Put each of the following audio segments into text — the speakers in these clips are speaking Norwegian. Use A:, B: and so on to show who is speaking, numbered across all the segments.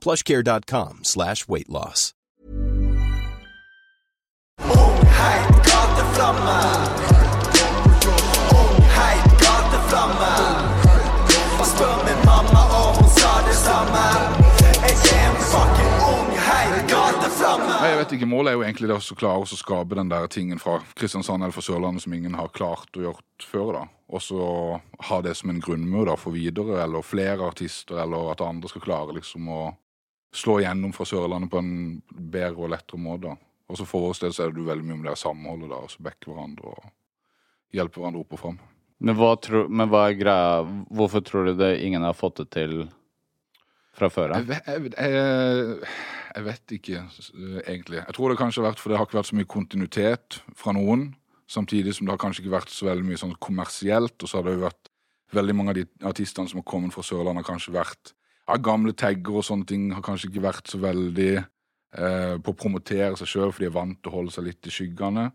A: plushcare.com slash weight loss.
B: Heit gateflamme. Heit gateflamme. Spør min mamma om hun sa det samme. Jeg fucking ung heit gateflamme.
C: Nei, jeg vet ikke, Målet er jo egentlig det å klare å skape den der tingen fra Kristiansand eller fra Sørlandet som ingen har klart å gjøre før. da. Og så ha det som en grunnmur da, for videre, eller flere artister, eller at andre skal klare liksom å slå igjennom fra Sørlandet på en bedre og lettere måte. Og så for vår del så er det veldig mye om det samholdet, da, og så backe hverandre og hjelpe hverandre opp og fram.
D: Men hva, tro, men hva er greia Hvorfor tror du det ingen har fått det til fra før av?
C: Jeg, vet- jeg, jeg, jeg vet ikke egentlig. Jeg tror det kanskje har vært fordi det har ikke vært så mye kontinuitet fra noen. Samtidig som det har kanskje ikke vært så veldig mye sånn kommersielt. Og så har det jo vært veldig mange av de artistene som har kommet fra Sørlandet, har kanskje vært ja, gamle tagger og sånne ting. Har kanskje ikke vært så veldig eh, på å promotere seg sjøl, for de er vant til å holde seg litt i skyggene.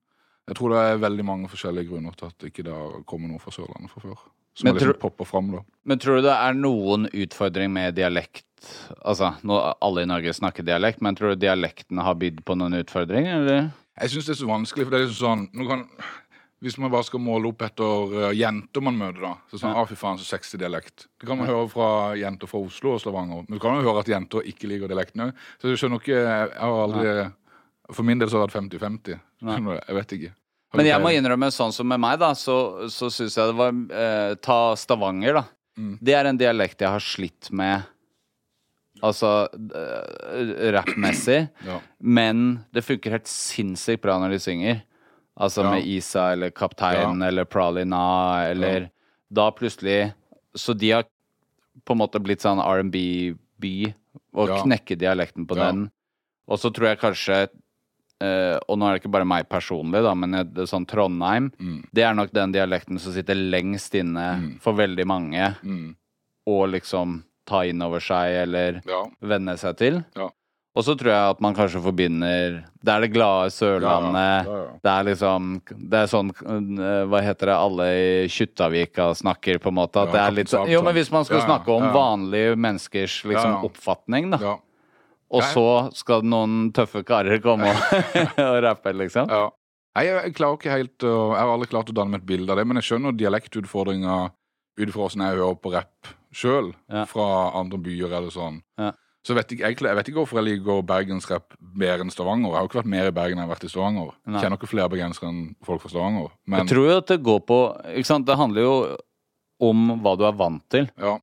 C: Jeg tror det er veldig mange forskjellige grunner til at det ikke kommet noe fra Sørlandet fra før. Som
D: Men
C: liksom
D: tror-
C: frem fram, da.
D: Men tror du det er noen utfordring med dialekt? Altså, nå, alle i Norge snakker dialekt, men tror du dialektene har bydd på noen utfordringer, eller?
C: Jeg syns det er så vanskelig, for det er liksom sånn kan, Hvis man bare skal måle opp etter uh, jenter man møter, da så sånn,
D: Ja.
C: ah, fy faen, så sexy dialekt. Det kan man høre fra jenter fra Oslo og Stavanger. Men du kan jo høre at jenter ikke liker dialekten òg. Så jeg skjønner ikke Jeg har aldri For min del så har det vært 50-50. Jeg vet ikke.
D: Men jeg må innrømme, sånn som med meg, da, så, så syns jeg det var eh, Ta Stavanger, da.
C: Mm.
D: Det er en dialekt jeg har slitt med, altså eh, rappmessig.
C: Ja.
D: Men det funker helt sinnssykt bra når de synger. Altså
C: Ja.
D: med Isa eller Kaptein
C: Ja.
D: eller Pralina eller Da plutselig Så de har på en måte blitt sånn R&B-by og
C: Ja.
D: knekke dialekten på
C: Ja.
D: den. Og så tror jeg kanskje eh, Og nå er det ikke bare meg personlig, da, men det sånn Trondheim
C: Mm.
D: Det er nok den dialekten som sitter lengst inne for veldig mange.
C: Mm.
D: Å liksom ta inn over seg eller
C: Ja.
D: venne seg til.
C: Ja.
D: Og så tror jeg at man kanskje forbinder Det er det glade Sørlandet.
C: Ja, ja, ja.
D: Det er liksom Det er sånn eh, Hva heter det alle i Kjuttaviga snakker, på en måte. At det er litt sånn Jo, men hvis man skal snakke om vanlige menneskers liksom oppfatning, da.
C: ja.
D: Og så skal noen tøffe karer komme og, og rappe, liksom.
C: Ja. Nei, jeg, klarer ikke helt Jeg har aldri klart å danne meg et bilde av det, men jeg skjønner dialektutfordringa ut ifra åssen jeg hører på rapp sjøl, fra andre byer eller sånn.
D: Ja.
C: Så vet jeg, jeg, jeg vet ikke hvorfor jeg liker bergensrapp mer enn Stavanger. Jeg har jo ikke vært mer i Bergen enn jeg har vært i Stavanger.
D: Nei.
C: Kjenner ikke flere bergensere enn folk fra Stavanger. Men
D: Jeg tror jo at det går på Ikke sant, det handler jo om hva du er vant til.
C: ja,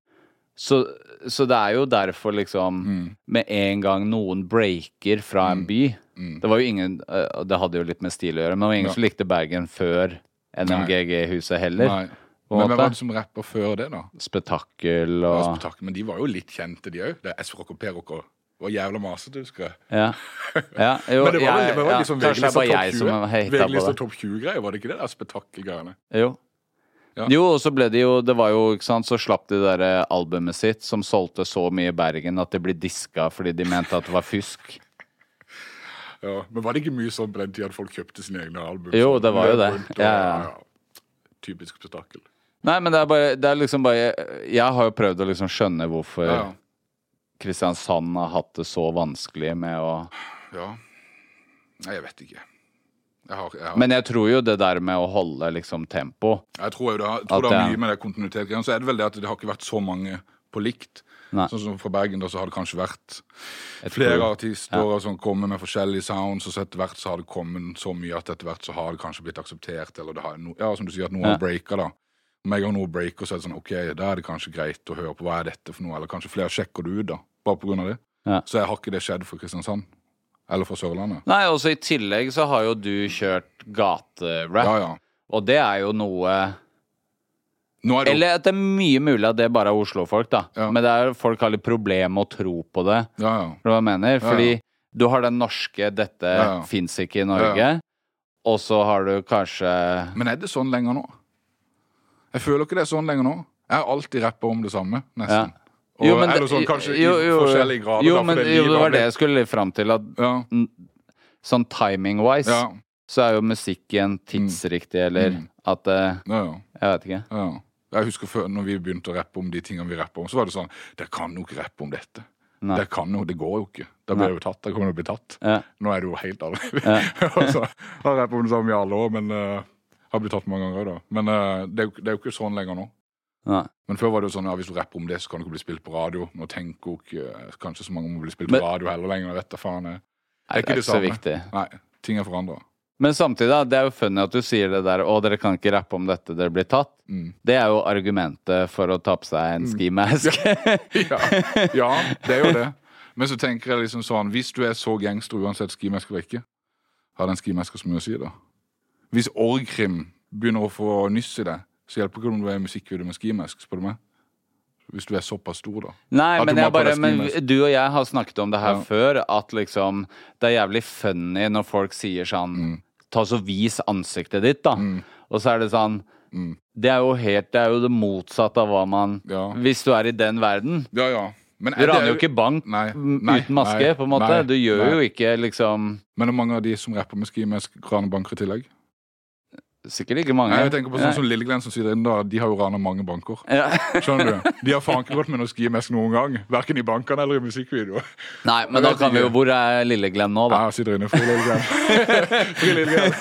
D: Så, så det er jo derfor, liksom,
C: Mm.
D: med en gang noen breaker fra en by Det var jo ingen eh, Det hadde jo litt med stil å gjøre, men det var ingen
C: Ja.
D: som likte Bergen før NMGG-huset heller.
C: nei. Men hvem var det som rappa før det, da?
D: Spetakkel
C: Ja, Spetakkel, men de var jo litt kjente, de òg. Det S-rock og P-rock og det var jævla masete, husker jeg.
D: Ja. ja jo,
C: Men det var, vel- det var
D: ja,
C: liksom
D: det som
C: VG-lista
D: på det.
C: topp 20-greier, var det ikke det? der Spetakkelgreiene.
D: Jo.
C: Ja.
D: Jo, og så ble det jo Det var jo, ikke sant, så slapp de det der albumet sitt som solgte så mye i Bergen at det ble diska fordi de mente at det var fusk.
C: Ja, Men var det ikke mye sånn på den tida at folk kjøpte sine egne album?
D: Jo, det var jo det.
C: og-
D: Ja, ja.
C: Typisk spetakkel.
D: Nei, men det er bare Det er liksom bare Jeg har jo prøvd å liksom skjønne hvorfor
C: Ja, ja.
D: Kristiansand har hatt det så vanskelig med å
C: ja. Nei, jeg vet ikke. Jeg, har, jeg, har,
D: Men jeg tror jo det der med å holde liksom tempo
C: jeg tror jo det har, tror det har mye med det kontinuitetsgreiene. Så er det vel det at det har ikke vært så mange på likt.
D: Nei.
C: Sånn som fra Bergen, da, så har det kanskje vært flere artister
D: Ja.
C: som kommer med forskjellige sounds, og så etter hvert så har det kommet så mye at etter hvert så har det kanskje blitt akseptert, eller det har no, Ja, som du sier, at noen
D: Ja.
C: breaka, da. Med en gang noe breaker, så er det sånn OK, da er det kanskje greit å høre på hva er dette for noe, eller kanskje flere sjekker det ut, da, bare på grunn av det.
D: Ja.
C: Så jeg har ikke det skjedd for Kristiansand. Eller for Sørlandet.
D: Nei, også i tillegg så har jo du kjørt gaterap,
C: Ja, ja.
D: og det er jo noe
C: Nå er det
D: Eller at det er mye mulig at det bare er Oslo-folk, da.
C: Ja.
D: Men det er folk har litt problemer med å tro på det.
C: Ja, ja.
D: Hva jeg mener? Fordi
C: ja.
D: du har den norske 'dette
C: Ja, ja.
D: fins ikke i Norge', og så har du kanskje
C: Men er det sånn lenger nå? Jeg føler ikke det er sånn lenger nå. Jeg har alltid rappa om det samme, nesten.
D: Ja.
C: Og,
D: Jo, men
C: eller
D: det-
C: sånn kanskje
D: jo,
C: i
D: jo,
C: forskjellige grader.
D: Jo, men
C: det
D: jo, det var det jeg skulle fram til. At
C: Ja,
D: sånn timing-wise
C: ja,
D: så er jo musikken tidsriktig, eller
C: Mm.
D: at eh,
C: ja, ja,
D: Jeg vet ikke.
C: ja. Jeg husker før når vi begynte å rappe om de tingene vi rapper om, så var det sånn Dere kan jo ikke rappe om dette. Dere kan jo, Det går jo ikke. Da blir det jo tatt. Da kommer det å bli tatt.
D: Ja.
C: Nå er det jo helt annerledes. Og så har jeg rappet om det samme i alle år, men uh, har blitt tatt mange ganger. da. Men uh, det, er jo, det er jo ikke sånn lenger nå.
D: Nei.
C: Men før var det jo sånn ja, hvis du rapper om det, så kan du ikke bli spilt på radio. Nå tenker jo ikke eh, kanskje så mange om å bli spilt på radio heller lenger. Jeg vet da faen. jeg.
D: ikke det er ikke så viktig.
C: Nei, ting er forandra.
D: Men samtidig, da, det er jo funny at du sier det der 'Å, dere kan ikke rappe om dette, dere blir tatt'.
C: Mm.
D: Det er jo argumentet for å ta på seg en ski mask.
C: Ja. ja, det er jo det. Men så tenker jeg liksom sånn Hvis du er så gangster uansett skimesk eller ikke, har den skimeska så mye å si, da? Hvis org-krim begynner å få nyss i det, så hjelper ikke om du er i musikkvideo med skimesk, spør du meg. Hvis du er såpass stor, da.
D: Nei, men, bare, men du og jeg har snakket om det her
C: Ja.
D: før, at liksom Det er jævlig funny når folk sier sånn
C: Mm.
D: Ta så vis ansiktet ditt, da. Og så er det sånn Det er jo helt Det er jo det motsatte av hva man
C: Mm. Ja.
D: Hvis du er i den verden.
C: Ja, ja. Men
D: Du
C: er
D: raner jo ikke bank
C: Nei, nei,
D: uten maske,
C: nei,
D: på en måte. du gjør jo ikke liksom
C: Men det er mange av de som rapper med skimesk, raner banker i tillegg.
D: Sikkert ikke mange.
C: Nei, jeg tenker på sånn som Lillegren som sitter inne da, de har jo rana mange banker.
D: ja.
C: Skjønner du? De har faen ikke gått med noe skimesk noen gang. Verken i bankene eller i musikkvideoer.
D: Nei, men da kan vi jo. Hvor er Lille-Glenn nå, da?
C: Ja, jeg sitter inne. Fri Lilleglenn. Fri Lilleglenn.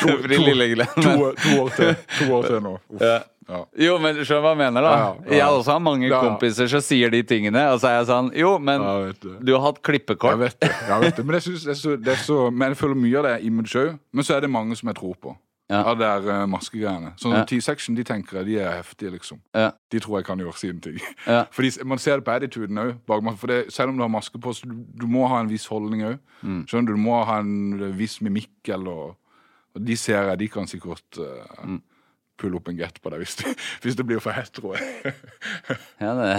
C: To,
D: Fri
C: to,
D: Lille-Glenn,
C: to, to år til. To år til nå. Uff.
D: Ja.
C: Ja.
D: Jo, men skjønner hva jeg mener, da.
C: Ja, ja.
D: Jeg også har mange kompiser som sier de tingene, og så er jeg sånn Jo, men
C: du.
D: du har hatt klippekort.
C: Jeg vet det. Jeg vet det. Men, jeg synes det så, det så, men jeg føler mye av det i meg sjøl. Men så er det mange som jeg tror på.
D: Ja.
C: Av der uh, maskegreiene. Sånn
D: Ja.
C: T-section, de tenker jeg de er heftige, liksom.
D: Ja.
C: De tror jeg kan gjøre sine ting.
D: Ja.
C: Fordi Man ser det på attituden òg. Selv om du har maske på, så du, du må ha en viss holdning òg.
D: Mm.
C: Skjønner du? Du må ha en viss mimikk, eller Og de ser jeg, de kan sikkert uh,
D: Mm.
C: pulle opp en get på deg hvis hvis det blir for hett, tror jeg.
D: Ja, det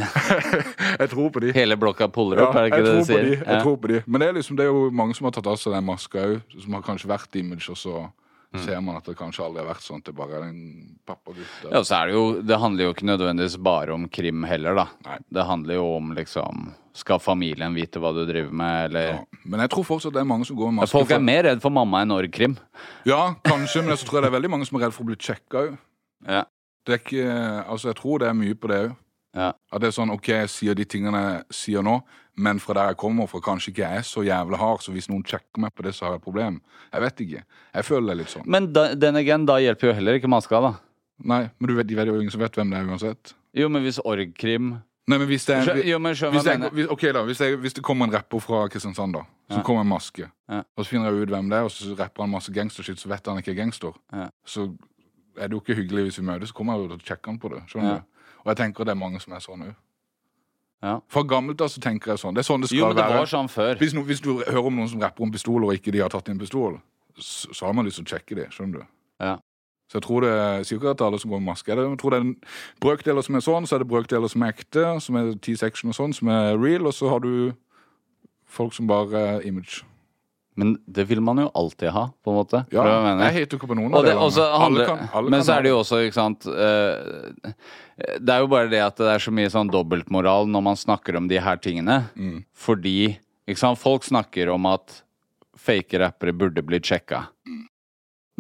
C: jeg tror på de.
D: Hele blokka puller opp, er det ikke det du sier?
C: De, jeg tror på de. Men det er, liksom, det er jo mange som har tatt av seg den maska òg, som har kanskje vært image, og så
D: Mm.
C: ser man at det kanskje aldri har vært sånn. Det bare er en pappagutt.
D: Ja, så er det jo Det handler jo ikke nødvendigvis bare om krim heller, da.
C: Nei.
D: Det handler jo om liksom Skal familien vite hva du driver med, eller
C: Ja. Men jeg tror fortsatt det er mange som går med maske.
D: Folk er mer redd for mamma enn org-krim.
C: Ja, kanskje, men så tror jeg det er veldig mange som er redd for å bli sjekka òg.
D: Ja.
C: Det er ikke Altså, jeg tror det er mye på det òg.
D: Ja.
C: At det er sånn OK, jeg sier de tingene jeg sier nå, men fra der jeg kommer fra, kanskje ikke jeg er så jævlig hard, så hvis noen sjekker meg på det, så har jeg et problem. Jeg vet ikke. Jeg føler det litt sånn.
D: Men da, den again, da hjelper jo heller ikke maska, da.
C: Nei, men du vet, de vet jo ingen som vet hvem det er uansett.
D: Jo, men hvis org-krim
C: Nei, men hvis det er
D: Jo, men skjønner
C: hvis
D: jeg
C: hvis, ok da, hvis, jeg, hvis det kommer en rapper fra Kristiansand, da, som
D: Ja.
C: kommer med maske,
D: Ja.
C: og så finner jeg ut hvem det er, og så rapper han masse gangstershit, så vet han ikke er gangster,
D: Ja.
C: så er det jo ikke hyggelig hvis vi møtes, så kommer jeg å sjekke han på det. skjønner du? Og jeg tenker det er mange som er sånn òg.
D: Ja.
C: Fra gammelt av så tenker jeg sånn. Det er sånn det skal
D: Jo, men det
C: være.
D: var sånn før.
C: Hvis, no, hvis du hører om noen som rapper om pistoler, og ikke de har tatt inn pistol, så, så har man lyst til å sjekke det, skjønner du?
D: Ja.
C: Så jeg tror det er ikke at alle som går med maske. Jeg tror det er en brøkdeler som er sånn, så er det brøkdeler som er ekte, som er T-section og sånn, som er real, og så har du folk som bare er image.
D: Men det vil man jo alltid ha, på en måte.
C: Ja,
D: jeg mener?
C: jeg hater ikke på noen av
D: det,
C: delene.
D: men så er det jo også, ikke sant uh, Det er jo bare det at det er så mye sånn dobbeltmoral når man snakker om de her tingene.
C: Mm.
D: Fordi ikke sant, folk snakker om at fake rappere burde bli sjekka.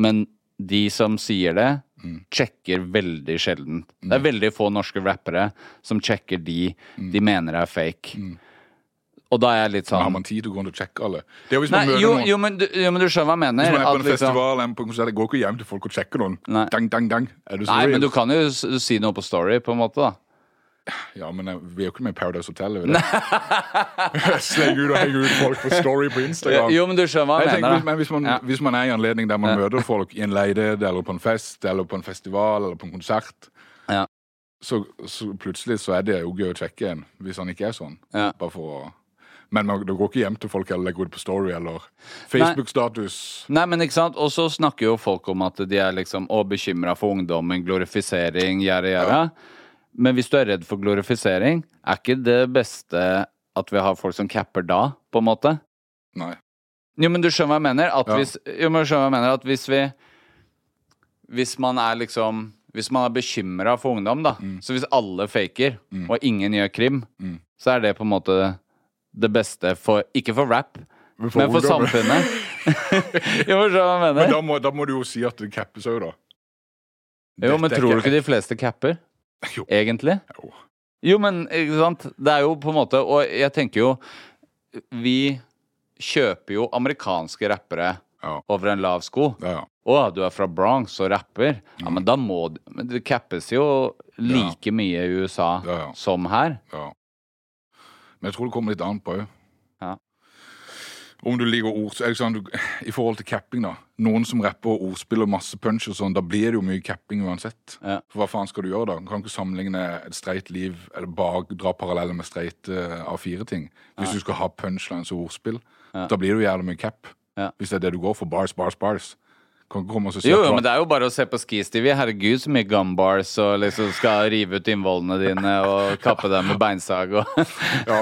D: Men de som sier det,
C: Mm.
D: sjekker veldig sjelden. Det er veldig få norske rappere som sjekker de
C: Mm.
D: de mener er fake. Og da er jeg litt
C: sånn har man tid til å gå rundt og sjekke alle? Det er hvis
D: Nei,
C: man møter
D: jo,
C: noen
D: jo, men, du- jo, men du skjønner hva jeg mener.
C: Hvis man er på
D: at
C: en
D: liksom-
C: festival eller på en konsert, jeg går ikke hjem til folk og sjekker noen.
D: Nei.
C: Dang, dang, dang. Er du
D: Nei, men du kan jo s- si noe på Story, på en måte, da.
C: Ja, men jeg, vi er jo ikke med i Paradise Hotel. er vi det? Sleng ut og henger ut folk på Story på Instagram.
D: Jo, men du skjønner hva
C: Jeg
D: jeg
C: tenker,
D: mener.
C: hvis, men hvis man,
D: Ja.
C: hvis man er i anledning der man møter folk i en leilighet eller på en fest eller på en festival eller på en konsert,
D: Ja.
C: så, så plutselig så er det jo gøy å sjekke en hvis han ikke er sånn.
D: Ja.
C: Bare for å Men man, det går ikke hjem til folk eller legger ut på Story eller Facebook-status.
D: Nei, men ikke sant? Og så snakker jo folk om at de er liksom å bekymra for ungdommen, glorifisering, gjerde, gjerde. Men hvis du er redd for glorifisering, er ikke det beste at vi har folk som capper da, på en måte?
C: Nei.
D: Jo, men du skjønner hva jeg mener? At
C: Ja.
D: hvis, jo, men du skjønner hva jeg mener? At hvis vi Hvis man er liksom Hvis man er bekymra for ungdom, da.
C: Mm.
D: Så hvis alle faker, og ingen gjør krim, så er det på en måte det beste for Ikke for rap,
C: Men for
D: men for samfunnet. jo, hva jeg
C: Men da må, da må du jo si at det cappes òg, da.
D: Jo, men tror du ikke de fleste capper?
C: Jo.
D: Egentlig?
C: Jo.
D: Jo, men ikke sant? Det er jo på en måte Og jeg tenker jo Vi kjøper jo amerikanske rappere
C: Ja.
D: over en lav sko.
C: Ja, ja.
D: Å, du er fra Bronx og rapper. Ja, men da må du det cappes jo like mye i USA som her.
C: Ja. Men jeg tror det kommer litt an på òg.
D: Ja.
C: Om du liker ord så det sånn, du, I forhold til capping, da. Noen som rapper og ordspiller masse punch og sånn, da blir det jo mye capping uansett.
D: Ja.
C: For hva faen skal du gjøre da? Du kan ikke sammenligne et streit liv eller bare dra paralleller med streite A4-ting. Hvis du skal ha punchlines og ordspill, da blir det jo jævlig mye cap.
D: Ja.
C: Hvis det er det du går for. Bars, bars, bars. Kan komme og si
D: Jo, jo, men det er jo bare å se på Ski-Stevie. Herregud, så mye gumbars og liksom skal rive ut innvollene dine og kappe dem med beinsag og
C: ja,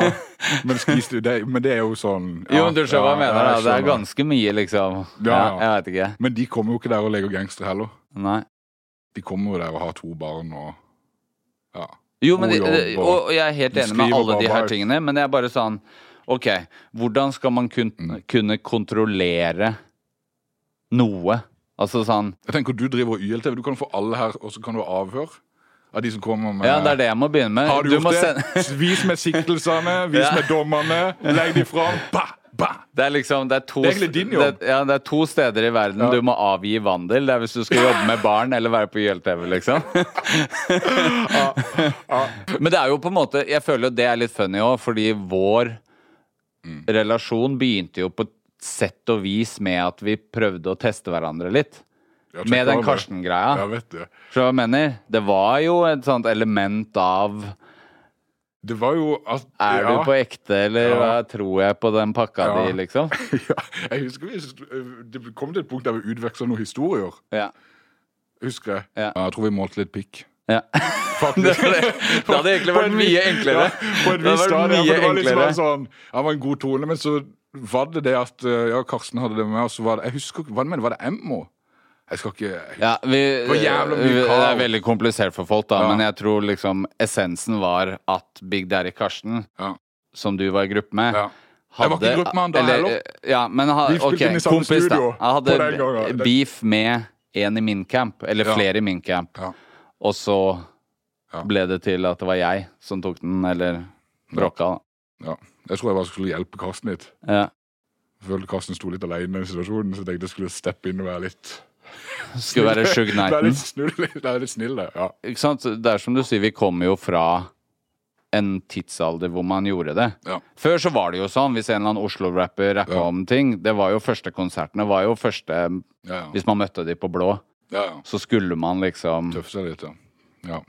C: men, skistiv det, men det er jo sånn ja,
D: Jo, men du skjønner hva jeg mener, da. Det er ganske mye, liksom.
C: Ja,
D: Ja,
C: ja.
D: jeg vet ikke.
C: Men de kommer jo ikke der og leker gangster heller.
D: Nei.
C: De kommer jo der og har to barn og ja.
D: Jo, men
C: God
D: det,
C: jobb, og
D: og jeg er helt enig med
C: skriver
D: alle
C: bare
D: de her tingene, men det er bare sånn Ok, hvordan skal man kun,
C: Mm.
D: kunne kontrollere noe? Altså sånn
C: Jeg tenker du driver YLTV. Du kan få alle her, og så kan du ha avhør av de som kommer med
D: Ja, det er det jeg må begynne med.
C: Har du,
D: du
C: gjort
D: sende-
C: det? Vis med siktelsene, vis
D: Ja.
C: med dommerne, legg de fram. Ba, ba.
D: Det er liksom Det er to,
C: Det er din jobb.
D: Det, ja, det er to steder i verden
C: Ja.
D: du må avgi vandel. Det er hvis du skal jobbe med barn eller være på YLTV, liksom. Men det er jo på en måte Jeg føler jo det er litt funny òg, fordi vår
C: Mm.
D: relasjon begynte jo på sett og vis med at vi prøvde å teste hverandre litt. Med den
C: det.
D: Karsten-greia.
C: Vet du.
D: Skjønner jeg mener? Det var jo et sånt element av
C: Det var jo at
D: Er
C: ja,
D: du på ekte, eller
C: Ja.
D: hva tror jeg på den pakka
C: Ja.
D: di, liksom?
C: ja, Jeg husker vi Det kom til et punkt der vi utveksla noen historier.
D: Ja.
C: Husker jeg.
D: Ja.
C: jeg tror vi målte litt pikk.
D: ja. Det, det. det hadde egentlig vært mye
C: vis-
D: enklere.
C: På en
D: Det hadde vært mye
C: Det liksom
D: enklere.
C: sånn Han var en god tone, men så var det det at uh, Ja, Karsten hadde det med, og så var det Jeg husker ikke hva mener, var det Emmo? Jeg skal ikke
D: Ja, vi,
C: var jævla mye
D: det er veldig komplisert for folk, da,
C: Ja.
D: men jeg tror liksom essensen var at Big Daddy Karsten,
C: Ja.
D: som du var i gruppe med
C: Ja. Jeg var ikke i gruppe med han da heller.
D: Ja, men ha,
C: Vi spilte inn i samme
D: kompis,
C: studio
D: da.
C: Jeg
D: hadde
C: gangen.
D: beef med en i min camp, eller flere i min camp,
C: Ja.
D: og så ble det til at det var jeg som tok den, eller bråka.
C: Ja. Jeg tror jeg bare skulle hjelpe Karsten litt.
D: Ja.
C: Jeg følte Karsten sto litt alene i situasjonen, så jeg tenkte jeg skulle steppe inn og være litt
D: Skulle være Shug
C: Være litt snill, det. Ja.
D: Ikke sant? Det er som du sier, vi kommer jo fra en tidsalder hvor man gjorde det.
C: Ja.
D: Før så var det jo sånn, hvis en eller annen Oslo-rapper rappa
C: Ja.
D: om ting Det var jo første konsertene, var jo første
C: Ja.
D: Hvis man møtte de på blå,
C: ja, ja.
D: så skulle man liksom
C: Tøffe seg litt, ja.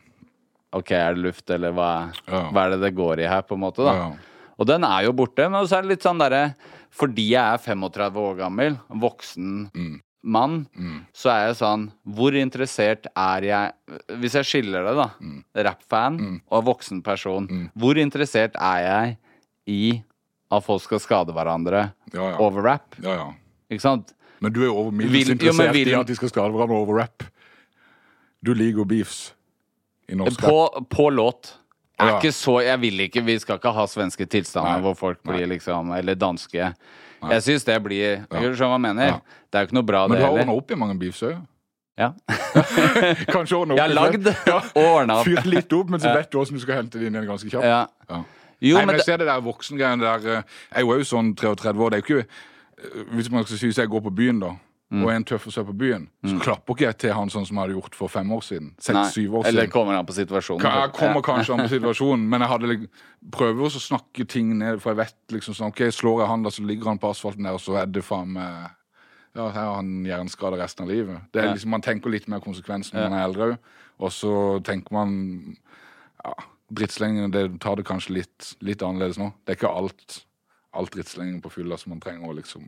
D: OK, er det luft, eller hva, hva er det det går i her, på en måte, da? Og den er jo borte. Men så er det litt sånn derre Fordi jeg er 35 år gammel, voksen
C: Mm.
D: mann, så er jeg sånn Hvor interessert er jeg Hvis jeg skiller det, da.
C: Mm.
D: Rappfan og voksen person. Hvor interessert er jeg i at folk skal skade hverandre
C: Ja, ja.
D: over rap?
C: ja, ja.
D: Ikke sant?
C: Men du er jo middels interessert
D: vil-
C: i at de skal skade hverandre over rap. Du liker beefs i norsk rap.
D: På, på låt. Jeg er ikke så Jeg vil ikke Vi skal ikke ha svenske tilstander
C: Nei.
D: hvor folk blir
C: Nei.
D: liksom Eller danske. Jeg syns det blir. Du skjønner hva jeg mener?
C: Ja.
D: Det er jo ikke noe bra,
C: Men du har
D: heller.
C: ordna opp i mange beefs òg.
D: Ja.
C: Kanskje ordna opp
D: Jeg har lagd og ordna opp.
C: Fyrt litt opp, men så vet du hvordan du skal hente det inn igjen ganske kjapt.
D: Ja.
C: Ja.
D: Jo,
C: Nei, men
D: men
C: jeg ser det der voksengreiene der eh, Jeg er jo òg sånn 33 år. Det er jo ikke eh, Hvis man skal si at jeg går på byen, da, og en tøff å se på byen, så klapper ikke jeg til han sånn som jeg hadde gjort for fem år siden. Seks-syv år siden.
D: Eller kommer han på situasjonen.
C: Ka- Jeg kommer kanskje an på situasjonen, men jeg hadde liksom, prøver også å snakke ting ned, for jeg vet liksom sånn OK, slår jeg han da, så ligger han på asfalten der, og så er det faen meg Ja, her har han hjerneskade resten av livet. Det er liksom, Man tenker litt mer konsekvensen når man er eldre òg, og så tenker man ja, drittslengene, det tar det kanskje litt, litt annerledes nå. Det er ikke alt, alt drittslenging på fylla som man trenger å liksom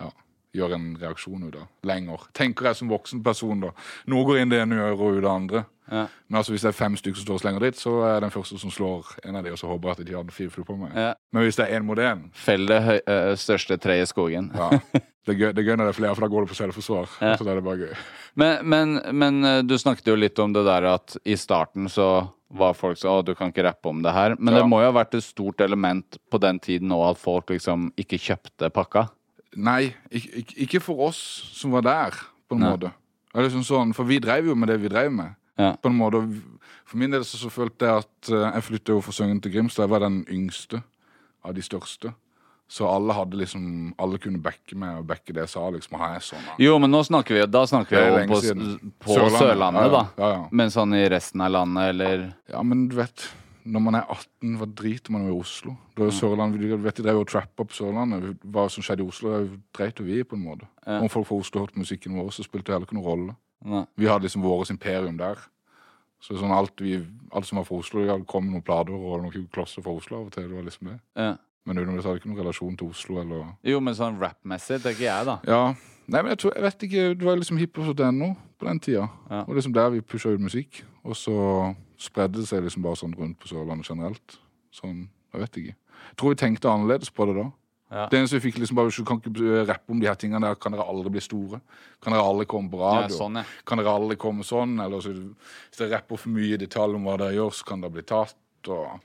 C: ja, gjøre en reaksjon ut av lenger. Tenker jeg som voksen person, da. Noe går inn det ene øret og ut det andre.
D: Ja.
C: Men altså, hvis det er fem stykker som står og slenger dritt, så er jeg den første som slår en av de, og så håper jeg at de har fifler på meg.
D: Ja.
C: Men hvis det er én mot én,
D: Fell det høy, ø, største treet i skogen.
C: ja. Det er, gøy, det er gøy når det er flere, for da går det på selvforsvar.
D: Ja.
C: Så da er det bare gøy.
D: Men, men, men øh, du snakket jo litt om det der at i starten så var folk sånn Å, du kan ikke rappe om det her. Men det må jo ha vært et stort element på den tiden òg at folk liksom ikke kjøpte pakka.
C: Nei, ikke, ikke, for oss som var der, på en
D: Nei.
C: måte. Liksom sånn, for vi drev jo med det vi drev med.
D: Ja.
C: På en måte. For min del så, så følte jeg at eh, jeg flytta jo fra Søgnen til Grimstad. Jeg var den yngste av de største. Så alle hadde liksom Alle kunne backe meg og backe det jeg sa. liksom, «Ha, jeg sånn,
D: Jo, men nå snakker vi, da snakker
C: er
D: vi jo på, på Sørlandet,
C: Sørlandet, ja,
D: da. Men sånn i resten av landet, eller
C: Ja, men du vet Når man er 18, hva driter man jo i Oslo? Da er Sørland, vi vet De drev og trappa på Sørlandet. Hva som skjedde i Oslo, dreit jo vi i, på en måte.
D: Ja.
C: Om folk fra Oslo hørte musikken vår, så spilte det heller ikke noen rolle.
D: Nei.
C: Vi hadde liksom vårt imperium der. Så sånn alt, vi, alt som var fra Oslo, det kommet noen plater og noen klosser fra Oslo av og til. Det var liksom det.
D: Ja.
C: Men utenom det så hadde ikke noen relasjon til Oslo eller
D: Jo, men sånn rap-messig tenker jeg, da.
C: Ja. Nei, men jeg, tror, jeg vet ikke Det var liksom hiphop.no på den tida.
D: Ja.
C: Og liksom der vi pusha ut musikk. Og så spredde det seg liksom bare sånn rundt på Sørlandet generelt. Sånn, jeg vet ikke. Jeg tror vi tenkte annerledes på det da.
D: Ja.
C: Det eneste vi fikk liksom bare, Du kan ikke rappe om de her tingene der. Kan dere aldri bli store? Kan dere alle komme på
D: Ja, sånn, ja.
C: Kan dere alle komme sånn? Eller så, hvis dere rapper for mye i detalj om hva dere gjør, så kan dere bli tatt. Og,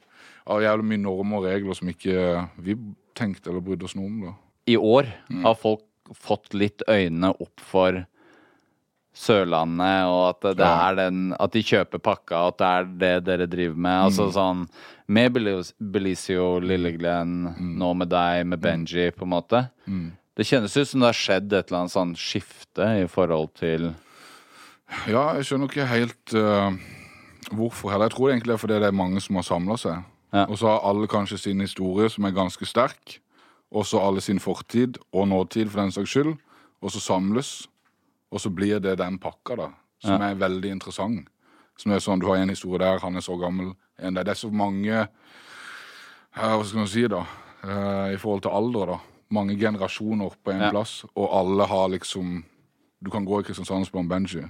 C: og jævlig mye normer og regler som ikke vi tenkte eller brydde oss noe om. da.
D: I år
C: Mm.
D: har folk fått litt øynene opp for Sørlandet, og at det er den At de kjøper pakka, at det er det dere driver med.
C: Mm.
D: Altså sånn Med Belizio, Lilleglen,
C: Mm.
D: nå med deg, med Benji, på en måte. Det kjennes ut som det har skjedd et eller annet sånn skifte i forhold til
C: Ja, jeg skjønner ikke helt uh, hvorfor heller. Jeg tror egentlig det er fordi det er mange som har samla seg.
D: Ja.
C: Og så har alle kanskje sin historie som er ganske sterk. Og så alle sin fortid og nåtid, for den saks skyld. Og så samles. Og så blir det den pakka, da. Som er veldig interessant. Som er sånn, Du har en historie der, han er så gammel. En der. Det er så mange Hva skal man si, da? Eh, I forhold til alder, da. Mange generasjoner på en
D: Ja.
C: plass. Og alle har liksom Du kan gå i Kristiansand og spørre om Benji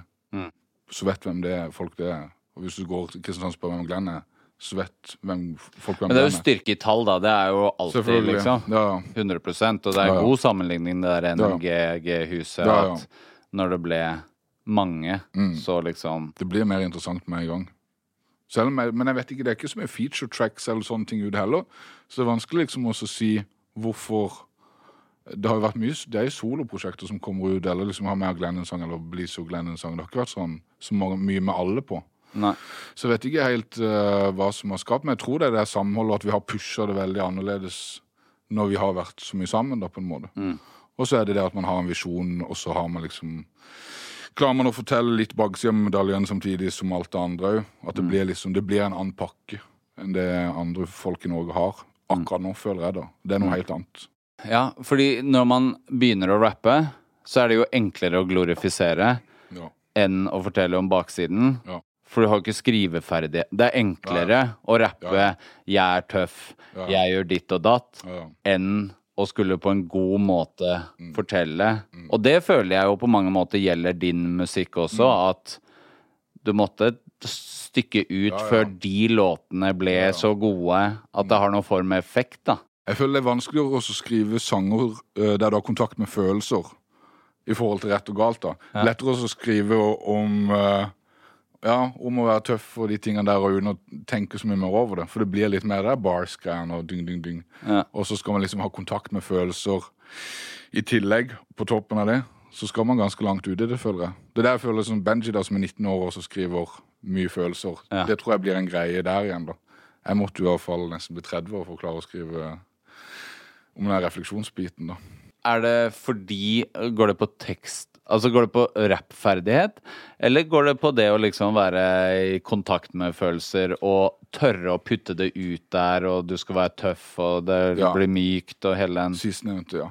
C: så vet hvem det er, folk det er. Og hvis du går til Kristiansand og spør hvem Glenn er, så vet hvem, folk hvem
D: Men det er jo styrke i tall, da. Det er jo alltid, liksom.
C: Ja, ja.
D: 100% Og det er
C: Ja, ja.
D: god sammenligning, det der NRG-huset.
C: Ja, ja.
D: Når det ble mange,
C: Mm.
D: så liksom
C: Det blir mer interessant med en gang. Jeg, men jeg vet ikke, det er ikke så mye feature tracks eller sånne ting ute heller. Så det er vanskelig liksom også å si hvorfor Det har jo vært mye Det er jo soloprosjekter som kommer ut, eller liksom har med Glenn en sang, eller Blizo Glenn en sang. Det har ikke vært sånn så mye med alle på.
D: Nei.
C: Så jeg vet ikke helt uh, hva som har skapt, men jeg tror det er det samholdet, at vi har pusha det veldig annerledes når vi har vært så mye sammen, da, på en måte. Og så er det det at man har en visjon, og så har man liksom Klarer man å fortelle litt baksida av medaljen samtidig som alt det andre òg? At det blir liksom Det blir en annen pakke enn det andre folk i Norge har. Akkurat nå, føler jeg, da. Det er noe helt annet.
D: Ja, fordi når man begynner å rappe, så er det jo enklere å glorifisere
C: Ja.
D: enn å fortelle om baksiden.
C: Ja.
D: For du har ikke skriveferdighet. Det er enklere å rappe
C: Ja.
D: 'jeg er tøff',
C: Ja.
D: 'jeg gjør ditt og datt',
C: Ja, ja.
D: enn å skulle på en god måte
C: Mm.
D: fortelle. Og det føler jeg jo på mange måter gjelder din musikk også,
C: Mm.
D: at du måtte stykke ut
C: Ja, ja.
D: før de låtene ble så gode at det har noen form av effekt, da.
C: Jeg føler det er vanskeligere også å skrive sanger eh, der du har kontakt med følelser, i forhold til rett og galt. da. Lettere også å skrive om eh, ja, om å være tøff og de tingene der, og uten å tenke så mye mer over det. For det blir litt mer der bars-greiene og dyng, dyng, dyng.
D: Ja.
C: Og så skal man liksom ha kontakt med følelser i tillegg, på toppen av det. Så skal man ganske langt ut i det, føler jeg. Det er der jeg føler som Benji, da, som er 19 år og så skriver mye følelser.
D: Ja.
C: Det tror jeg blir en greie der igjen, da. Jeg måtte i hvert fall nesten bli 30 år for å klare å skrive om den refleksjonsbiten, da.
D: er det fordi Går det på tekst Altså går det på rappferdighet, eller går det på det å liksom være i kontakt med følelser og tørre å putte det ut der, og du skal være tøff, og det
C: Ja.
D: blir mykt og hele den
C: Sistnevnte, ja.